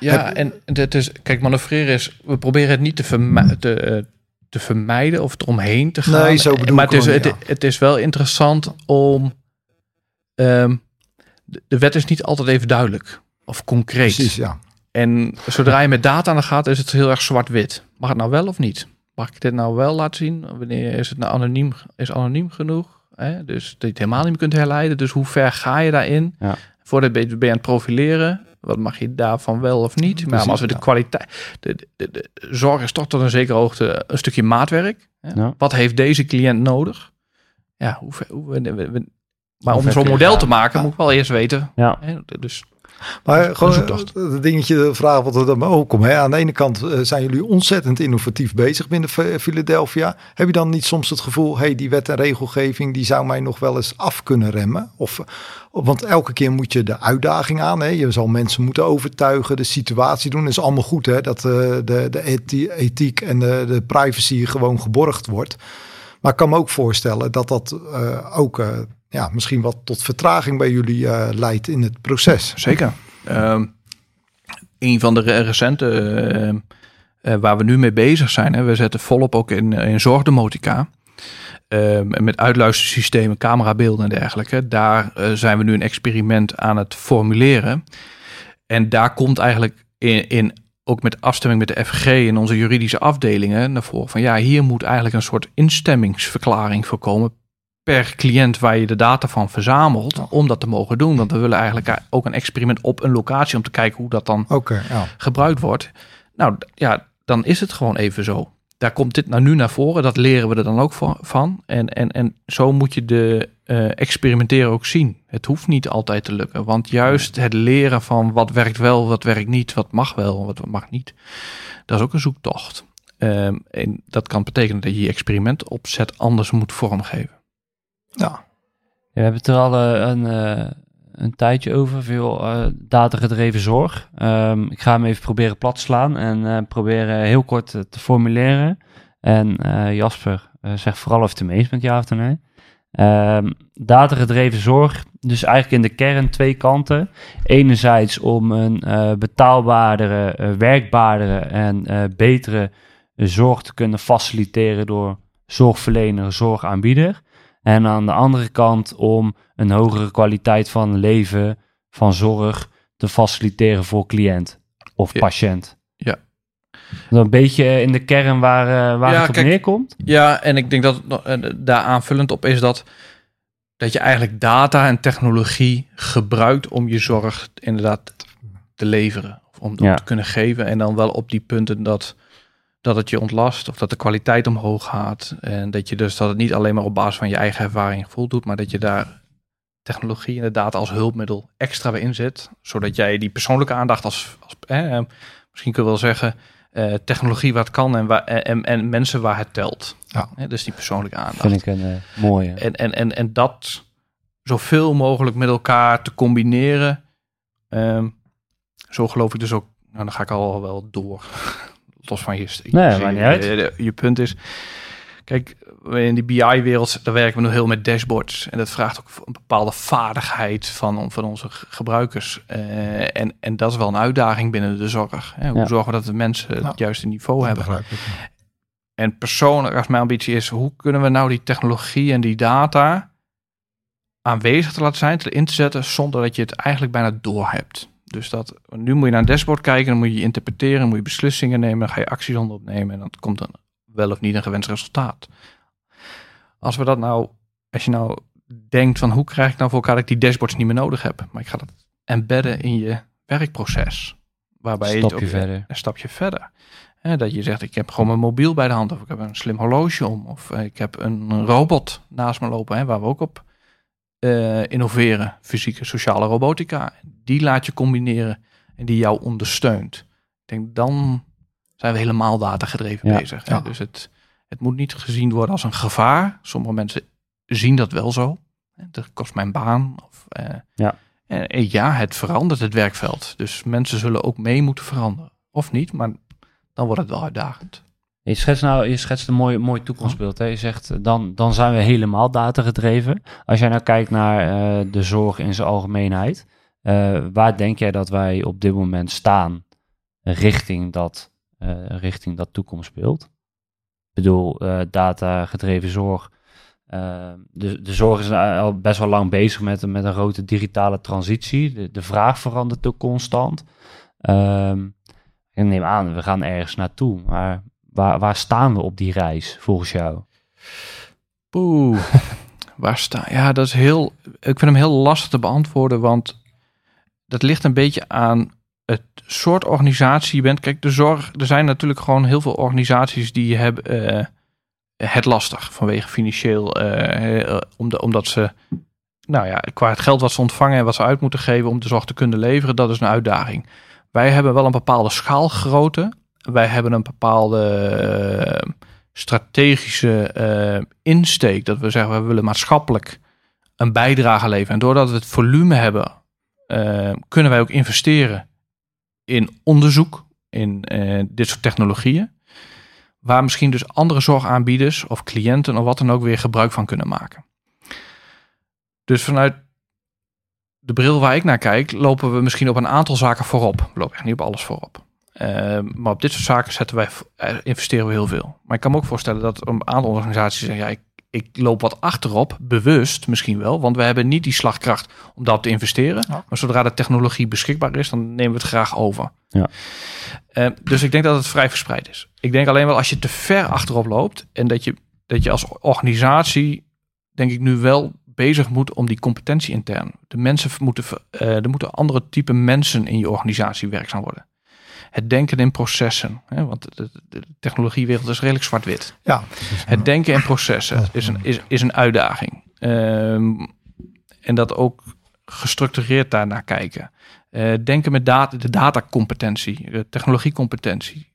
ja, Heb- en het is, kijk, manoeuvreren is, we proberen het niet te, vermi- te, te vermijden of eromheen te gaan. Nee, zo bedoel maar ik het is, het is wel interessant om, ehm, de, de wet is niet altijd even duidelijk of concreet. Precies, ja. En zodra je met data aan de gaat, is het heel erg zwart-wit. Mag het nou wel of niet? Mag ik dit nou wel laten zien? Wanneer is het nou anoniem, is anoniem genoeg? Hè? Dus dat je het helemaal niet meer kunt herleiden. Dus hoe ver ga je daarin? Ja. Voordat ben je, ben je aan het profileren. Wat mag je daarvan wel of niet? maar Precies, als we de kwaliteit... De, de, de, de zorg is toch tot een zekere hoogte een stukje maatwerk. Hè? Ja. Wat heeft deze cliënt nodig? Ja, hoe ver... Hoe, we- maar om zo'n model gaan? te maken, moet ik wel eerst weten. Ja, Hè? Dus Maar gewoon eh, het dingetje, de vraag wat er dan ook komt. Hè? Aan de ene kant eh, zijn jullie ontzettend innovatief bezig binnen Ph- Philadelphia. Heb je dan niet soms het gevoel, hey, die wet en regelgeving die zou mij nog wel eens af kunnen remmen? Of, eh, want elke keer moet je de uitdaging aan. Hè? Je zal mensen moeten overtuigen, de situatie doen. Dat is allemaal goed, hè? dat de, de ethi- ethiek en de, de privacy gewoon geborgd wordt. Maar ik kan me ook voorstellen dat dat ook ja, misschien wat tot vertraging bij jullie eh, leidt in het proces. Zeker. Ehm, een van de re- recente ehm, eh, waar we nu mee bezig zijn, hè, we zetten volop ook in, in zorgdemotica. Ehm, met uitluistersystemen, camerabeelden en dergelijke. Daar eh, zijn we nu een experiment aan het formuleren. En daar komt eigenlijk in, in ook met afstemming met de FG en onze juridische afdelingen naar voren van ja, hier moet eigenlijk een soort instemmingsverklaring voorkomen per cliënt waar je de data van verzamelt om dat te mogen doen. Want we willen eigenlijk ook een experiment op een locatie om te kijken hoe dat dan gebruikt wordt. Nou ja, dan is het gewoon even zo. daar komt dit nou nu naar voren. Dat leren we er dan ook van. van. En, en, en zo moet je de uh, experimenteren ook zien. Het hoeft niet altijd te lukken. Want juist het leren van wat werkt wel, wat werkt niet, wat mag wel, wat mag niet. Dat is ook een zoektocht. Um, en dat kan betekenen dat je je experiment opzet anders moet vormgeven. Ja. we hebben het er al uh, een, uh, een tijdje over, veel uh, datagedreven zorg. Um, ik ga hem even proberen plat slaan en proberen heel kort te formuleren. En Jasper, zeg vooral of het ermee is met ja of nee. Um, datagedreven zorg, dus eigenlijk in de kern twee kanten. Enerzijds om een uh, betaalbaardere, werkbaardere en betere zorg te kunnen faciliteren door zorgverlener, zorgaanbieder. En aan de andere kant om een hogere kwaliteit van leven, van zorg te faciliteren voor cliënt of ja. patiënt. Ja. Dat een beetje in de kern waar, waar Ja, het op kijk, neerkomt. Ja, en ik denk dat uh, daar aanvullend op is dat, dat je eigenlijk data en technologie gebruikt om je zorg inderdaad te leveren. Of om, om Ja. te kunnen geven. En dan wel op die punten dat, dat het je ontlast of dat de kwaliteit omhoog gaat. En dat je dus dat het niet alleen maar op basis van je eigen ervaring en gevoel doet, maar dat je daar technologie en de data als hulpmiddel extra bij inzet. Zodat jij die persoonlijke aandacht als, als eh, misschien kun je wel zeggen, eh, technologie wat kan en, waar, en, en mensen waar het telt. Ja. Dus die persoonlijke aandacht. Vind ik een eh, mooie. En, en, en, en dat zoveel mogelijk met elkaar te combineren. Ehm, zo geloof ik dus ook. Nou, dan ga ik al wel door. Los van je, Nee, je, niet uit. je, je punt is. Kijk, in die BI-wereld, daar werken we nu heel met dashboards. En dat vraagt ook een bepaalde vaardigheid van, van onze gebruikers. Eh, en, en dat is wel een uitdaging binnen de zorg. Hè? Hoe Ja. zorgen we dat de mensen het juiste niveau Dat hebben? begrijp ik. En persoonlijk, als mijn ambitie is, hoe kunnen we nou die technologie en die data aanwezig te laten zijn, te in te zetten, zonder dat je het eigenlijk bijna door hebt. Dus dat, nu moet je naar een dashboard kijken, dan moet je interpreteren, dan moet je beslissingen nemen, dan ga je acties onder opnemen en dan komt dan wel of niet een gewenst resultaat. Als we dat nou, als je nou denkt van hoe krijg ik nou voor elkaar dat ik die dashboards niet meer nodig heb, maar ik ga dat embedden in je werkproces, waarbij je ook verder. een stapje verder. Hè, dat je zegt, ik heb gewoon mijn mobiel bij de hand. Of ik heb een slim horloge om. Of eh, ik heb een, een robot naast me lopen. Hè, waar we ook op eh, innoveren. Fysieke, sociale robotica. Die laat je combineren en die jou ondersteunt. Ik denk, dan zijn we helemaal datagedreven Ja, bezig. Ja. Dus het, het moet niet gezien worden als een gevaar. Sommige mensen zien dat wel zo. Dat kost mijn baan. Of, eh, Ja. En, en ja, het verandert het werkveld. Dus mensen zullen ook mee moeten veranderen. Of niet, maar dan wordt het wel uitdagend. Je schetst, nou, je schetst een mooi, mooi toekomstbeeld. Hè? Je zegt, eh, dan, dan zijn we helemaal datagedreven. Als jij nou kijkt naar eh, de zorg in zijn algemeenheid. eh, waar denk jij dat wij op dit moment staan richting dat, richting dat toekomstbeeld? Ik bedoel, datagedreven zorg. de, de zorg is al best wel lang bezig met, met een grote digitale transitie. De, de vraag verandert ook constant. Ehm, ik neem aan, we gaan ergens naartoe. Maar waar, waar staan we op die reis, volgens jou? Poeh, waar sta Ja, dat is heel. Ik vind hem heel lastig te beantwoorden, want dat ligt een beetje aan het soort organisatie je bent. Kijk, de zorg. Er zijn natuurlijk gewoon heel veel organisaties die hebben eh, het lastig vanwege financieel, eh, eh, omdat, omdat ze. Nou ja, qua het geld wat ze ontvangen en wat ze uit moeten geven om de zorg te kunnen leveren, dat is een uitdaging. Wij hebben wel een bepaalde schaalgrootte. Wij hebben een bepaalde eh, strategische eh, insteek. Dat we zeggen, we willen maatschappelijk een bijdrage leveren. En doordat we het volume hebben, eh, kunnen wij ook investeren in onderzoek, in dit soort technologieën. Waar misschien dus andere zorgaanbieders of cliënten of wat dan ook weer gebruik van kunnen maken. Dus vanuit de bril waar ik naar kijk, lopen we misschien op een aantal zaken voorop. We lopen echt niet op alles voorop. Uh, maar op dit soort zaken zetten wij, uh, investeren we heel veel. Maar ik kan me ook voorstellen dat een aantal organisaties zeggen: ja, ik, ik loop wat achterop, bewust misschien wel, want we hebben niet die slagkracht om dat te investeren. Ja. Maar zodra de technologie beschikbaar is, dan nemen we het graag over. Ja. Uh, dus ik denk dat het vrij verspreid is. Ik denk alleen wel als je te ver achterop loopt en dat je, dat je als organisatie, denk ik nu wel bezig moet om die competentie intern. De mensen moeten, uh, er moeten andere type mensen in je organisatie werkzaam worden. Het denken in processen. Hè, want de, de technologiewereld is redelijk zwart-wit. Ja. Het denken in processen is een, is, is een uitdaging. Ehm, en dat ook gestructureerd daarnaar kijken. Uh, denken met data, de datacompetentie, de technologiecompetentie.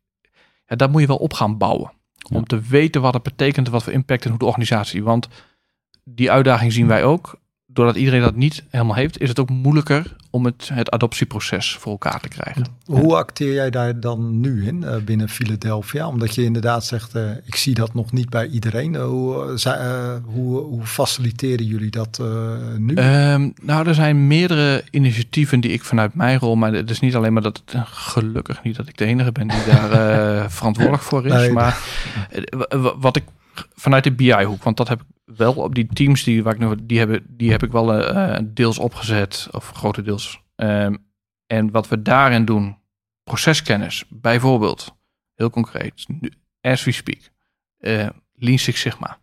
Ja, dat moet je wel op gaan bouwen. Om te weten wat het betekent, wat voor impact en hoe de organisatie. Want die uitdaging zien wij ook doordat iedereen dat niet helemaal heeft, is het ook moeilijker om het, het adoptieproces voor elkaar te krijgen. Hoe acteer jij daar dan nu in uh, binnen Philadelphia? Omdat je inderdaad zegt, uh, ik zie dat nog niet bij iedereen. Uh, hoe, hoe, hoe, faciliteren jullie dat nu? Um, nou, er zijn meerdere initiatieven die ik vanuit mijn rol, maar het is niet alleen maar dat het gelukkig niet dat ik de enige ben die daar verantwoordelijk voor is. Nee, maar wat ik vanuit de BI-hoek, want dat heb ik wel op die teams die, waar ik nog, die, hebben, die heb ik wel uh, deels opgezet, of grotendeels. Um, en wat we daarin doen, proceskennis, bijvoorbeeld, heel concreet, as we speak, uh, Lean Six Sigma.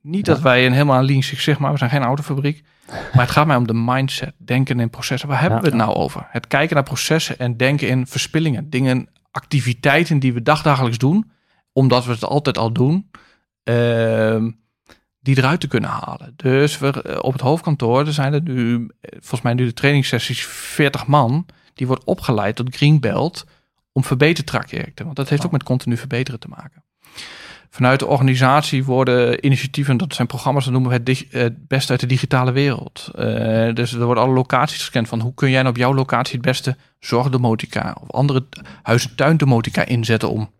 Niet dat wij een helemaal Lean Six Sigma, we zijn geen autofabriek, maar het gaat mij om de mindset, denken in processen. Waar hebben we het nou over? Het kijken naar processen en denken in verspillingen, dingen, activiteiten die we dagdagelijks doen, omdat we het altijd al doen. Uh, die eruit te kunnen halen. Dus we, eh, op het hoofdkantoor er zijn er nu, eh, volgens mij nu de trainingssessies, 40 man. Die wordt opgeleid tot Greenbelt om verbetertrajecten. Want dat heeft ook met continu verbeteren te maken. Vanuit de organisatie worden initiatieven, dat zijn programma's, dat noemen we het, het beste uit de digitale wereld. Uh, dus er worden alle locaties gescand van hoe kun jij nou op jouw locatie het beste zorgdomotica of andere huis- en tuindomotica inzetten om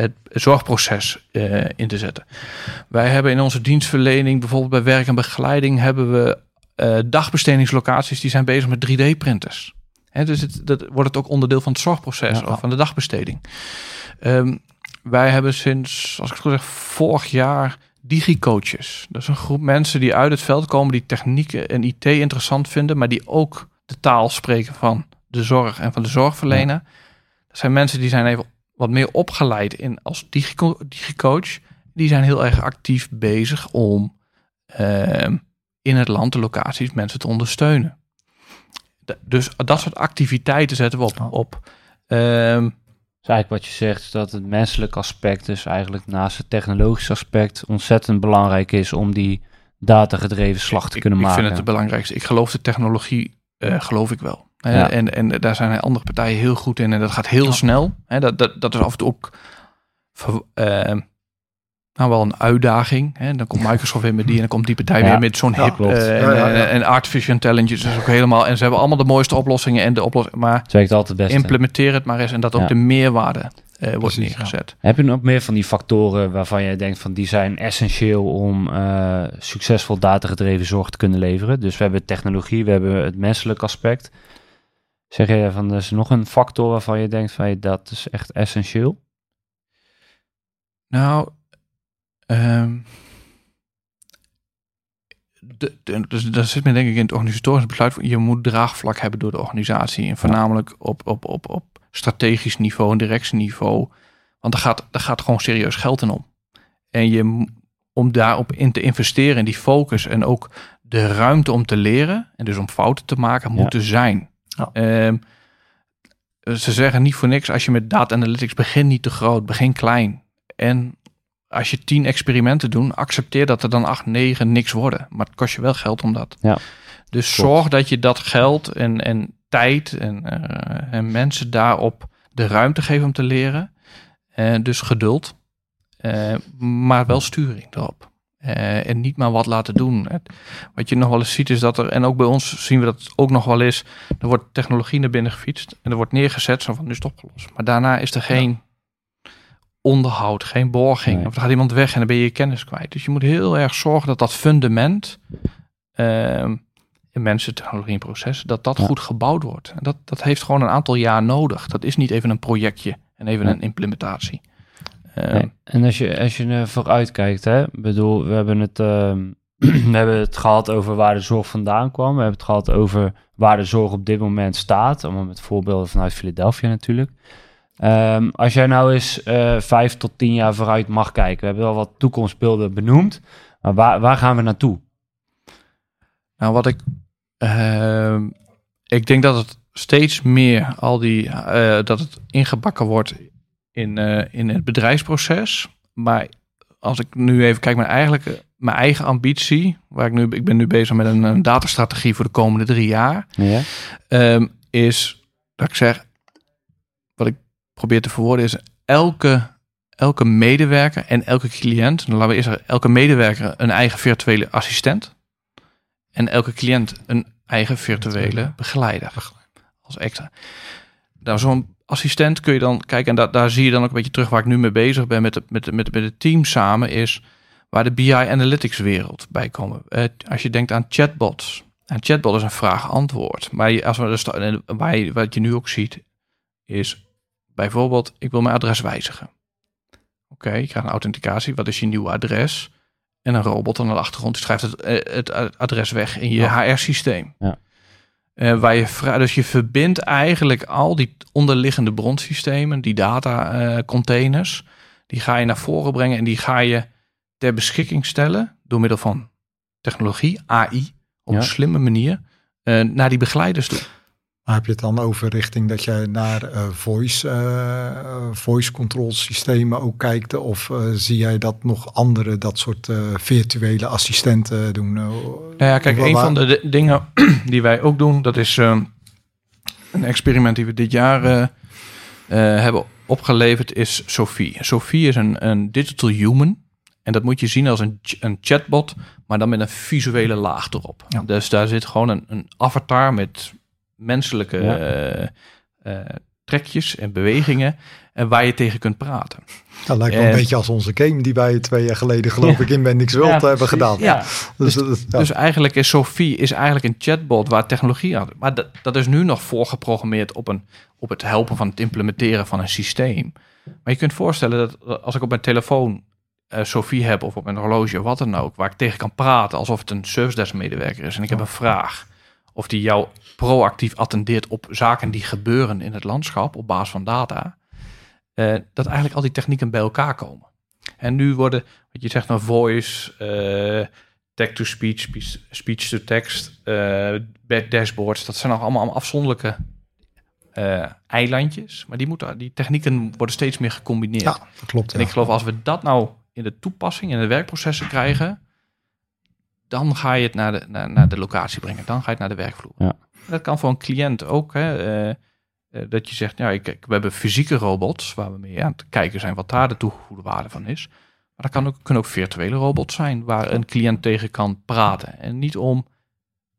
het zorgproces uh, in te zetten. Wij hebben in onze dienstverlening, bijvoorbeeld bij werk en begeleiding, hebben we uh, dagbestedingslocaties die zijn bezig met 3D-printers. dus het, dat wordt het ook onderdeel van het zorgproces of van de dagbesteding. Um, wij hebben sinds, als ik het goed zeg, vorig jaar digicoaches. Dat is een groep mensen die uit het veld komen, die technieken en IT interessant vinden, maar die ook de taal spreken van de zorg en van de zorgverlener. Dat zijn mensen die zijn even wat meer opgeleid in als digicoach. Die zijn heel erg actief bezig om uh, in het land de locaties mensen te ondersteunen. dus dat soort activiteiten zetten we op. op um, dus eigenlijk wat je zegt, is dat het menselijke aspect, dus eigenlijk naast het technologische aspect, ontzettend belangrijk is om die datagedreven slag te kunnen maken. Ik vind het het belangrijkste. Ik geloof de technologie, uh, geloof ik wel. En, en daar zijn andere partijen heel goed in en dat gaat heel snel. dat, dat, dat is af en toe ook uh, nou wel een uitdaging. Hè? Dan komt Microsoft weer met die en dan komt die partij weer met zo'n hip. Uh, en, artificial intelligence is ook helemaal. En ze hebben allemaal de mooiste oplossingen en de. Maar het werkt altijd best. Implementeer het maar eens en dat ook de meerwaarde uh, wordt neergezet. Heb je nog meer van die factoren waarvan jij denkt van die zijn essentieel om uh, succesvol datagedreven zorg te kunnen leveren? Dus we hebben technologie, we hebben het menselijk aspect. Zeg je van, er is nog een factor waarvan je denkt van, dat is echt essentieel? Nou, um, de, dus dat zit me denk ik in het organisatorisch besluit. Je moet draagvlak hebben door de organisatie. En voornamelijk op, op, op, op strategisch niveau en directieniveau. Want daar gaat, daar gaat gewoon serieus geld in om. En je, om daarop in te investeren, in die focus en ook de ruimte om te leren en dus om fouten te maken, moet er zijn. Ehm, ze zeggen niet voor niks, als je met data analytics begint niet te groot, begin klein. En als je tien experimenten doet, accepteer dat er dan acht, negen niks worden. Maar het kost je wel geld om dat. Ja. Dus zorg dat je dat geld en, en tijd en, uh, en mensen daarop de ruimte geeft om te leren. Uh, dus geduld, uh, maar wel sturing erop. Uh, en niet maar wat laten doen. Wat je nog wel eens ziet is dat er, en ook bij ons zien we dat ook nog wel eens, er wordt technologie naar binnen gefietst en er wordt neergezet, zo van nu is het opgelost. Maar daarna is er geen onderhoud, geen borging. Of er gaat iemand weg en dan ben je je kennis kwijt. Dus je moet heel erg zorgen dat dat fundament uh, in mensen, technologie en processen, dat dat goed gebouwd wordt. En dat, dat heeft gewoon een aantal jaar nodig. Dat is niet even een projectje en even een implementatie. Ehm, en als je, als je vooruit kijkt, hè, bedoel, we hebben het, ehm, we hebben het gehad over waar de zorg vandaan kwam. We hebben het gehad over waar de zorg op dit moment staat. Allemaal met voorbeelden vanuit Philadelphia natuurlijk. Um, als jij nou eens uh, vijf tot tien jaar vooruit mag kijken. We hebben al wat toekomstbeelden benoemd. Maar waar, waar gaan we naartoe? Nou, wat ik. Uh, ik denk dat het steeds meer al die, eh, dat het ingebakken wordt in, eh, in het bedrijfsproces. Maar als ik nu even kijk, mijn, eigenlijk, mijn eigen ambitie, waar ik nu, ik ben nu bezig met een, een datastrategie voor de komende drie jaar, Ja. ehm, is dat ik zeg, wat ik probeer te verwoorden is, elke, elke medewerker en elke cliënt, nou, laten we eerst zeggen, elke medewerker een eigen virtuele assistent en elke cliënt een eigen virtuele begeleider als extra. Nou, zo'n assistent kun je dan kijken, en da- daar zie je dan ook een beetje terug waar ik nu mee bezig ben met, het- met, het- met, met het team samen, is waar de BI Analytics wereld bij komen. Eh, als je denkt aan chatbots. Een chatbot is een vraag-antwoord. Maar als we waar je, wat je nu ook ziet, is bijvoorbeeld, ik wil mijn adres wijzigen. Oké, je krijgt een authenticatie. Wat is je nieuwe adres? En een robot aan de achtergrond die schrijft het, eh, het adres weg in je HR-systeem. Ja. Eh, waar je dus je verbindt eigenlijk al die onderliggende bronsystemen, die data eh, containers, die ga je naar voren brengen en die ga je ter beschikking stellen door middel van technologie, AI, op Ja. een slimme manier, eh, naar die begeleiders toe. Maar heb je het dan over richting dat je naar eh, voice, eh, eh, voice control systemen ook kijkt? Of zie jij dat nog andere, dat soort virtuele assistenten doen? Nou ja, kijk, een van de di- dingen die wij ook doen, dat is een experiment die we dit jaar hebben opgeleverd, is Sophie. Sophie is een, een digital human. En dat moet je zien als een, een chatbot, maar dan met een visuele laag erop. Ja. Dus daar zit gewoon een, een avatar met menselijke Ja. eh, eh, trekjes en bewegingen. En waar je tegen kunt praten. dat lijkt wel en- een beetje als onze game die wij twee jaar geleden geloof Ja. ik in Bendix World Ja, hebben gedaan. Ja. Dus, dat- ja. Dus eigenlijk is Sophie is eigenlijk een chatbot waar technologie aan. Maar dat, dat is nu nog voorgeprogrammeerd op, een, op het helpen van het implementeren van een systeem. Maar je kunt voorstellen dat als ik op mijn telefoon eh, Sophie heb of op mijn horloge, wat dan ook, waar ik tegen kan praten alsof het een service desk medewerker is en ik heb een vraag. Of die jou proactief attendeert op zaken die gebeuren in het landschap op basis van data. eh, dat eigenlijk al die technieken bij elkaar komen. En nu worden, wat je zegt, een voice, eh, text-to-speech, speech- speech-to-text, bed- dashboards. Dat zijn nog allemaal, afzonderlijke eilandjes. Maar die, moeten, die technieken worden steeds meer gecombineerd. ja, dat klopt. En ik geloof als we dat nou in de toepassing, in de werkprocessen krijgen, dan ga je het naar de, naar, naar de locatie brengen. Dan ga je het naar de werkvloer. Ja. Dat kan voor een cliënt ook. Hè, eh, eh, dat je zegt, ja, ik, we hebben fysieke robots waar we mee aan het kijken zijn wat daar de toegevoegde waarde van is. Maar dat kan ook, kunnen ook virtuele robots zijn waar een cliënt tegen kan praten. En niet om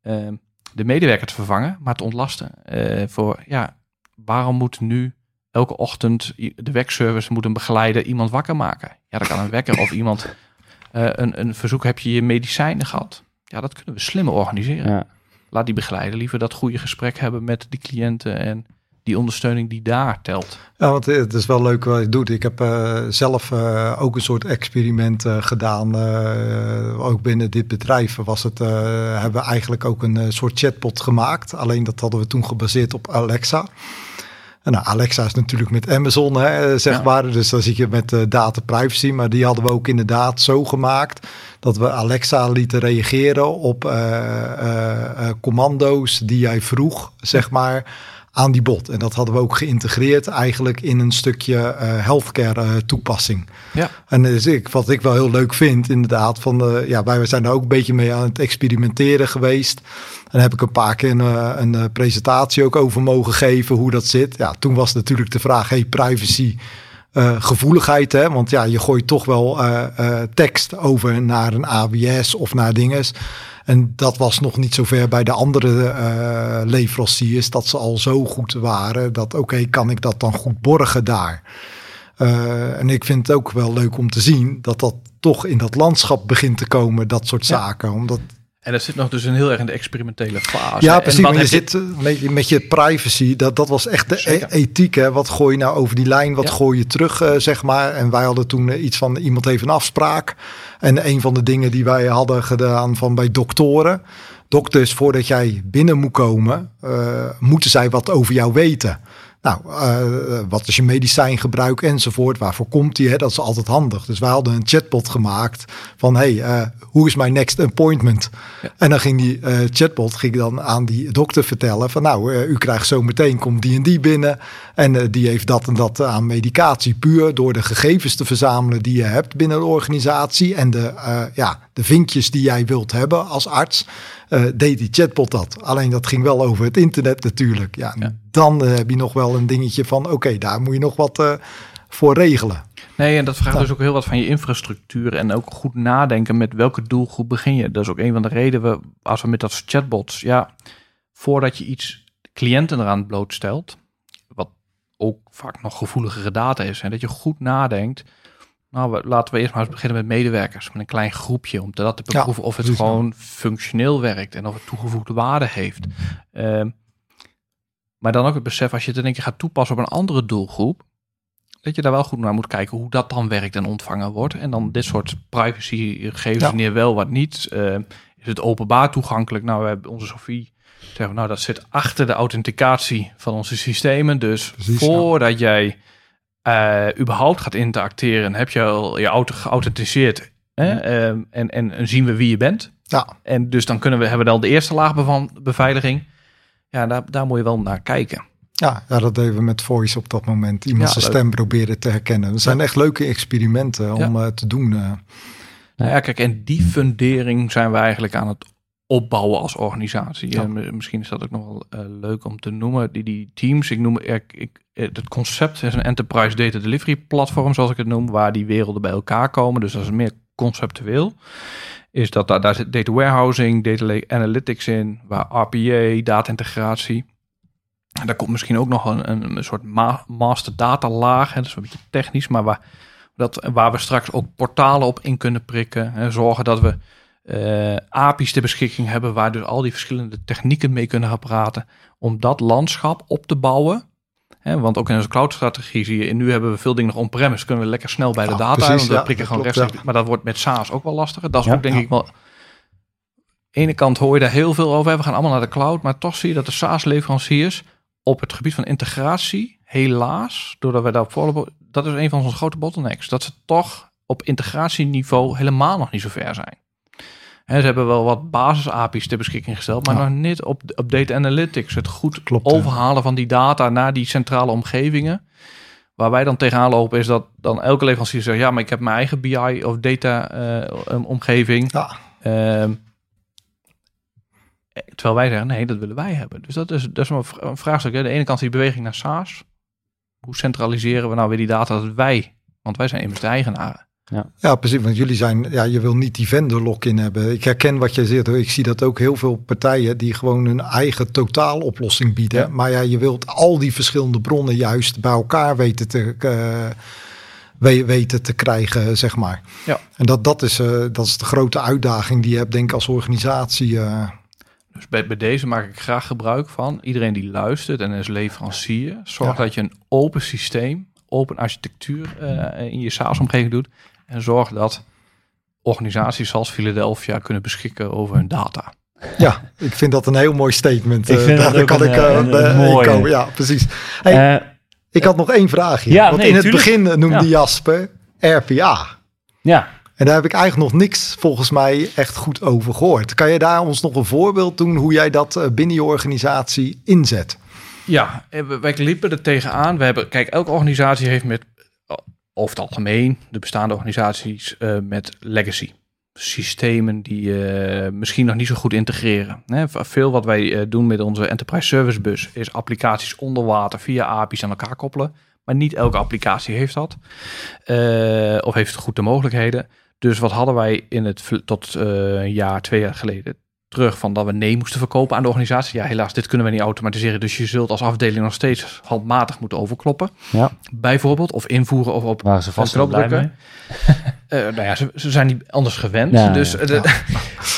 eh, de medewerker te vervangen, maar te ontlasten. Eh, voor, ja, waarom moet nu elke ochtend de wekservice moet een begeleider iemand wakker maken? Ja, dat kan een wekker of iemand een, een verzoek, heb je je medicijnen gehad? Ja, dat kunnen we slimmer organiseren. Ja. Laat die begeleider liever dat goede gesprek hebben met die cliënten en die ondersteuning die daar telt. Ja, want het is wel leuk wat je doet. Ik heb eh, zelf eh, ook een soort experiment eh, gedaan. eh, ook binnen dit bedrijf was het, eh, hebben we eigenlijk ook een eh, soort chatbot gemaakt. Alleen dat hadden we toen gebaseerd op Alexa. En nou, Alexa is natuurlijk met Amazon, hè, zeg Ja. maar. Dus dan zie je met eh, data privacy. Maar die hadden we ook inderdaad zo gemaakt dat we Alexa lieten reageren op eh, eh, commando's die jij vroeg, zeg maar, aan die bot. En dat hadden we ook geïntegreerd eigenlijk in een stukje eh, healthcare eh, toepassing. Ja. En dus ik, wat ik wel heel leuk vind, inderdaad, van de, ja, wij zijn daar ook een beetje mee aan het experimenteren geweest. En daar heb ik een paar keer een, een presentatie ook over mogen geven hoe dat zit. Ja, toen was natuurlijk de vraag, hey, privacy, gevoeligheid, hè? Want ja, je gooit toch wel tekst over naar een AWS of naar dinges. En dat was nog niet zo ver bij de andere eh leveranciers, dat ze al zo goed waren dat oké, kan ik dat dan goed borgen daar? Eh, en ik vind het ook wel leuk om te zien dat dat toch in dat landschap begint te komen, dat soort Ja. zaken. Omdat En dat zit nog dus een heel erg in de experimentele fase. ja, En precies. wat Maar je je- zit eh, met, met je privacy. Dat, dat was echt de e- Zeker. ethiek. Hè? Wat gooi je nou over die lijn? Wat Ja. gooi je terug, eh, zeg maar? En wij hadden toen eh, iets van iemand heeft een afspraak. En een van de dingen die wij hadden gedaan van bij doktoren. Dokters, voordat jij binnen moet komen, moeten zij wat over jou weten. Nou, uh, wat is je medicijngebruik enzovoort? Waarvoor komt die? Hè? Dat is altijd handig. Dus we hadden een chatbot gemaakt van hey, uh, hoe is mijn next appointment? Ja. En dan ging die uh, chatbot ging dan aan die dokter vertellen van nou, u krijgt zo meteen komt die en die binnen en die heeft dat en dat aan medicatie puur door de gegevens te verzamelen die je hebt binnen de organisatie en de ja de vinkjes die jij wilt hebben als arts uh, deed die chatbot dat. Alleen dat ging wel over het internet natuurlijk. Ja, Dan uh, heb je nog wel een dingetje van oké, daar moet je nog wat uh, voor regelen. Nee, en dat vraagt dus ook heel wat van je infrastructuur en ook goed nadenken met welke doelgroep begin je. Dat is ook een van de redenen, als we met dat chatbots, ja, voordat je iets cliënten eraan blootstelt, wat ook vaak nog gevoeligere data is, en dat je goed nadenkt nou, laten we eerst maar eens beginnen met medewerkers, met een klein groepje, om dat te beproeven of het gewoon functioneel werkt en of het toegevoegde waarde heeft. Ehm, maar dan ook het besef, als je het in één keer gaat toepassen op een andere doelgroep, dat je daar wel goed naar moet kijken hoe dat dan werkt en ontvangen wordt. En dan dit soort privacygegevens, ja. wanneer wel, wat niet. Ehm, is het openbaar toegankelijk? Nou, we hebben onze Sofie zeggen, nou, dat zit achter de authenticatie van onze systemen. Dus voordat jij uh, überhaupt gaat interacteren, heb je al je auto geauthenticeerd hè? Uh, en, en, zien we wie je bent. Ja. En dus dan kunnen we, hebben we dan de eerste laag van beveiliging. Ja, daar, daar moet je wel naar kijken. Ja, ja, dat deden we met Voice op dat moment. Iemand zijn stem proberen te herkennen. Dat zijn echt leuke experimenten om uh, te doen. Uh. Nou ja, kijk, en die fundering zijn we eigenlijk aan het opbouwen als organisatie. Ja. misschien is dat ook nog wel uh, leuk om te noemen. Die, die teams, ik noem ik, ik, het concept is een enterprise data delivery platform, zoals ik het noem, waar die werelden bij elkaar komen. Dus dat is meer conceptueel. Is dat daar, daar zit data warehousing, data analytics in, waar RPA, data integratie. En daar komt misschien ook nog een, een, een soort ma master data laag. Hè, dat is een beetje technisch, maar waar, dat, waar we straks ook portalen op in kunnen prikken. En zorgen dat we uh, API's ter beschikking hebben, waar dus al die verschillende technieken mee kunnen gaan praten. Om dat landschap op te bouwen want ook in onze cloud-strategie zie je, en nu hebben we veel dingen nog on-premise, kunnen we lekker snel bij de data, precies, want we prikken gewoon rechtstreeks. Maar dat wordt met SaaS ook wel lastiger. Dat is ook denk ik wel. ene kant hoor je daar heel veel over. We gaan allemaal naar de cloud, maar toch zie je dat de SaaS-leveranciers op het gebied van integratie, helaas, doordat wij daar voorlopig, dat is een van onze grote bottlenecks, dat ze toch op integratieniveau helemaal nog niet zo ver zijn. En ze hebben wel wat basis-API's ter beschikking gesteld, maar nog niet op, op data analytics. Het goed Klopt, overhalen van die data naar die centrale omgevingen. Waar wij dan tegenaan lopen is dat dan elke leverancier zegt... ja, maar ik heb mijn eigen BI of data uh, omgeving. Ja. Uh, terwijl wij zeggen, nee, dat willen wij hebben. Dus dat is, dat is een vraagstuk. Hè. De ene kant die beweging naar SaaS. Hoe centraliseren we nou weer die data dat wij... want wij zijn immers de eigenaren. Ja. ja, precies. Want jullie zijn, ja, je wil niet die vendor lock-in hebben. Ik herken wat jij zegt. Hoor. Ik zie dat ook heel veel partijen die gewoon hun eigen totaaloplossing bieden. Maar ja, je wilt al die verschillende bronnen juist bij elkaar weten te, uh, weten te krijgen, zeg maar. Ja. En dat, dat, is, uh, dat is de grote uitdaging die je hebt, denk ik, als organisatie. Uh. Dus bij, bij deze maak ik graag gebruik van. Iedereen die luistert en is leverancier, zorg dat je een open systeem, open architectuur in je SaaS-omgeving doet en zorg dat organisaties zoals Philadelphia kunnen beschikken over hun data. Ja, ik vind dat een heel mooi statement. Ik vind uh, daar kan ik uh, komen. Ja, precies. Hey, uh, ik had nog één vraagje. Ja, Want in het begin noemde ja. Jasper RPA. Ja. En daar heb ik eigenlijk nog niks volgens mij echt goed over gehoord. Kan je daar ons nog een voorbeeld doen hoe jij dat binnen je organisatie inzet? Ja, wij liepen er tegenaan. We hebben, kijk, elke organisatie heeft met over het algemeen de bestaande organisaties uh, met legacy. Systemen die uh, misschien nog niet zo goed integreren. Hè, veel wat wij uh, doen met onze Enterprise Service Bus is applicaties onder water via API's aan elkaar koppelen. Maar niet elke applicatie heeft dat. of heeft goed de mogelijkheden. Dus wat hadden wij in het tot een jaar, twee jaar geleden? Terug van dat we nee moesten verkopen aan de organisatie. Ja, helaas, dit kunnen we niet automatiseren. Dus je zult als afdeling nog steeds handmatig moeten overkloppen. Ja. Bijvoorbeeld, of invoeren of op Waar ze vast uh, nou ja, ze, ze, zijn niet anders gewend. Ja, dus, ja. Uh,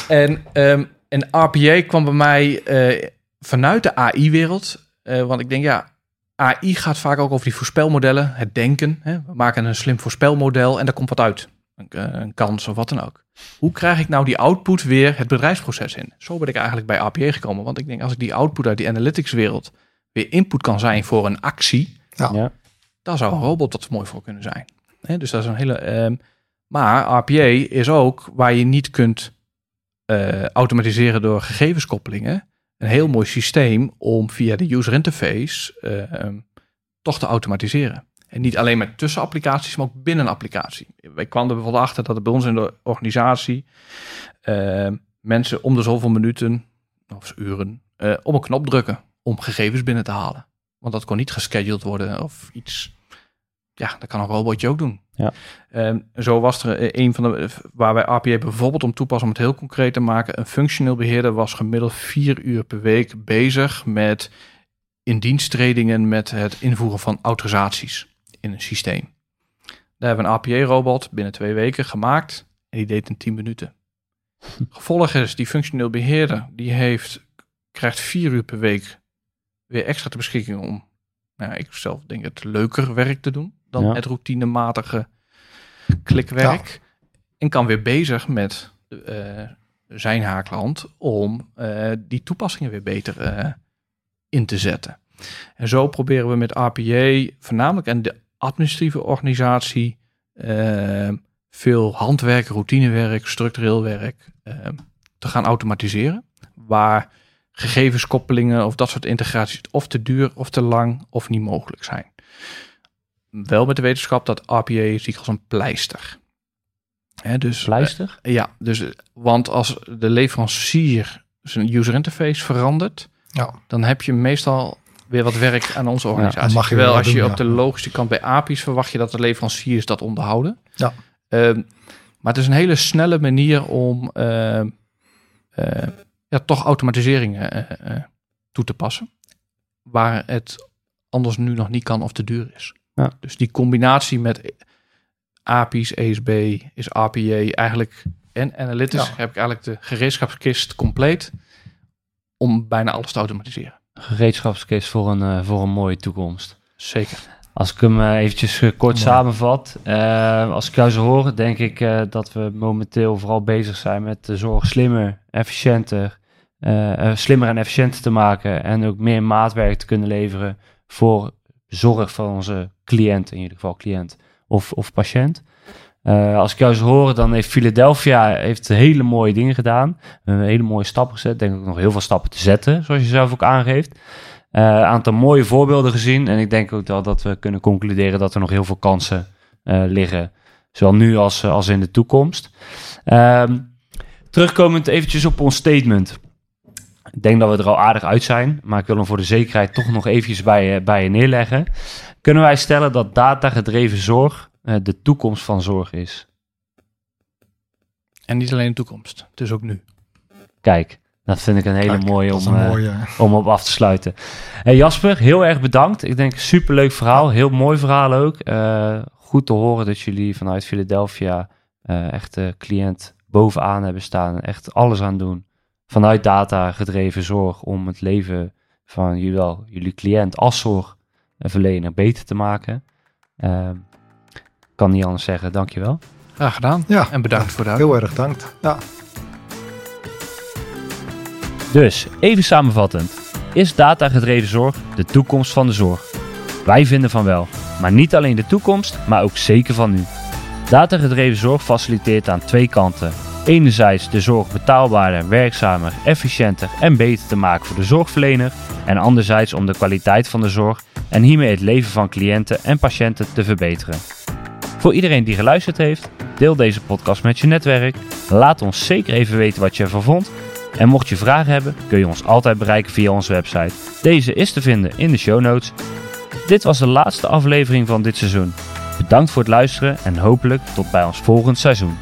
en, um, en RPA kwam bij mij uh, vanuit de AI-wereld. want ik denk, ja, AI gaat vaak ook over die voorspelmodellen, het denken. Hè? We maken een slim voorspelmodel en daar komt wat uit. Een, een kans of wat dan ook. Hoe krijg ik nou die output weer het bedrijfsproces in? Zo ben ik eigenlijk bij APA gekomen. Want ik denk, als ik die output uit die analytics wereld weer input kan zijn voor een actie, Ja. Ja. daar zou een robot wat mooi voor kunnen zijn. Hè, dus dat is een hele. ehm, maar RPA is ook waar je niet kunt eh, automatiseren door gegevenskoppelingen. Een heel mooi systeem om via de user interface ehm, toch te automatiseren. En niet alleen met tussenapplicaties, maar ook binnen een applicatie. Wij kwamen er bijvoorbeeld achter dat er bij ons in de organisatie ehm, mensen om de zoveel minuten of uren eh, op een knop drukken om gegevens binnen te halen. Want dat kon niet gescheduled worden of iets. Ja, dat kan een robotje ook doen. Ja. Ehm, zo was er eh, een van de waar wij RPA bijvoorbeeld om toepassen om het heel concreet te maken. Een functioneel beheerder was gemiddeld vier uur per week bezig met indiensttredingen met het invoeren van autorisaties in een systeem. Daar hebben we een RPA-robot binnen twee weken gemaakt en die deed in 10 minuten. Gevolg is, die functioneel beheerder die heeft, krijgt vier uur per week weer extra ter beschikking om, nou, ik zelf denk het leuker werk te doen dan Ja. het routinematige klikwerk. En kan weer bezig met eh, zijn haakland om eh, die toepassingen weer beter eh, in te zetten. En zo proberen we met RPA voornamelijk en de administratieve organisatie eh, veel handwerk, routinewerk, structureel werk eh, te gaan automatiseren. Waar gegevenskoppelingen of dat soort integraties of te duur of te lang of niet mogelijk zijn. Wel met de wetenschap dat RPA zie ik als een pleister. Hè, dus, Pleister? eh, ja, dus, want als de leverancier zijn user interface verandert, Ja. dan heb je meestal weer wat werk aan onze organisatie. dan mag je Terwijl weer als je op ja. de logische kant bij API's verwacht je dat de leveranciers dat onderhouden. Ja. Ehm, maar het is een hele snelle manier om ehm, eh, ja, toch automatiseringen eh, eh, toe te passen. Waar het anders nu nog niet kan of te duur is. Ja. Dus die combinatie met API's, ESB, is RPA eigenlijk en analytics Ja. heb ik eigenlijk de gereedschapskist compleet om bijna alles te automatiseren. Gereedschapskist voor een, eh, voor een mooie toekomst. Zeker. Als ik hem eh, eventjes eh, kort samenvat. als ik jou zo hoor, denk ik dat we momenteel vooral bezig zijn met de zorg slimmer, efficiënter, slimmer en efficiënter te maken. En ook meer maatwerk te kunnen leveren voor zorg van onze cliënt, in ieder geval cliënt of, of patiënt. Eh, als ik zo hoor, dan heeft Philadelphia heeft hele mooie dingen gedaan. Een hele mooie stappen gezet. Denk ik nog heel veel stappen te zetten, zoals je zelf ook aangeeft. Eh, Een aantal mooie voorbeelden gezien. En ik denk ook wel dat we kunnen concluderen dat er nog heel veel kansen eh, liggen. Zowel nu als, als in de toekomst. Ehm, terugkomend eventjes op ons statement. Ik denk dat we er al aardig uit zijn. Maar ik wil hem voor de zekerheid toch nog eventjes bij, bij je neerleggen. Kunnen wij stellen dat datagedreven zorg de toekomst van zorg is? En niet alleen de toekomst. Het is ook nu. Kijk, dat vind ik een hele Kijk, mooie om, een eh, om op af te sluiten. Hey Jasper, heel erg bedankt. Ik denk superleuk verhaal, heel mooi verhaal ook. Eh, goed te horen dat jullie vanuit Philadelphia eh, echt de cliënt bovenaan hebben staan en echt alles aan doen. Vanuit data gedreven zorg om het leven van jullie, jullie cliënt als zorgverlener beter te maken. Kan niet anders zeggen, dankjewel. Graag gedaan. Ja, En bedankt voor de uitnodiging. heel erg dankt. Ja. Dus, even samenvattend. Is datagedreven zorg de toekomst van de zorg? Wij vinden van wel. Maar niet alleen de toekomst, maar ook zeker van nu. Datagedreven zorg faciliteert aan twee kanten. Enerzijds de zorg betaalbaarder, werkzamer, efficiënter en beter te maken voor de zorgverlener. En anderzijds om de kwaliteit van de zorg en hiermee het leven van cliënten en patiënten te verbeteren. Voor iedereen die geluisterd heeft, deel deze podcast met je netwerk. Laat ons zeker even weten wat je ervan vond. En mocht je vragen hebben, kun je ons altijd bereiken via onze website. Deze is te vinden in de show notes. Dit was de laatste aflevering van dit seizoen. Bedankt voor het luisteren en hopelijk tot bij ons volgend seizoen.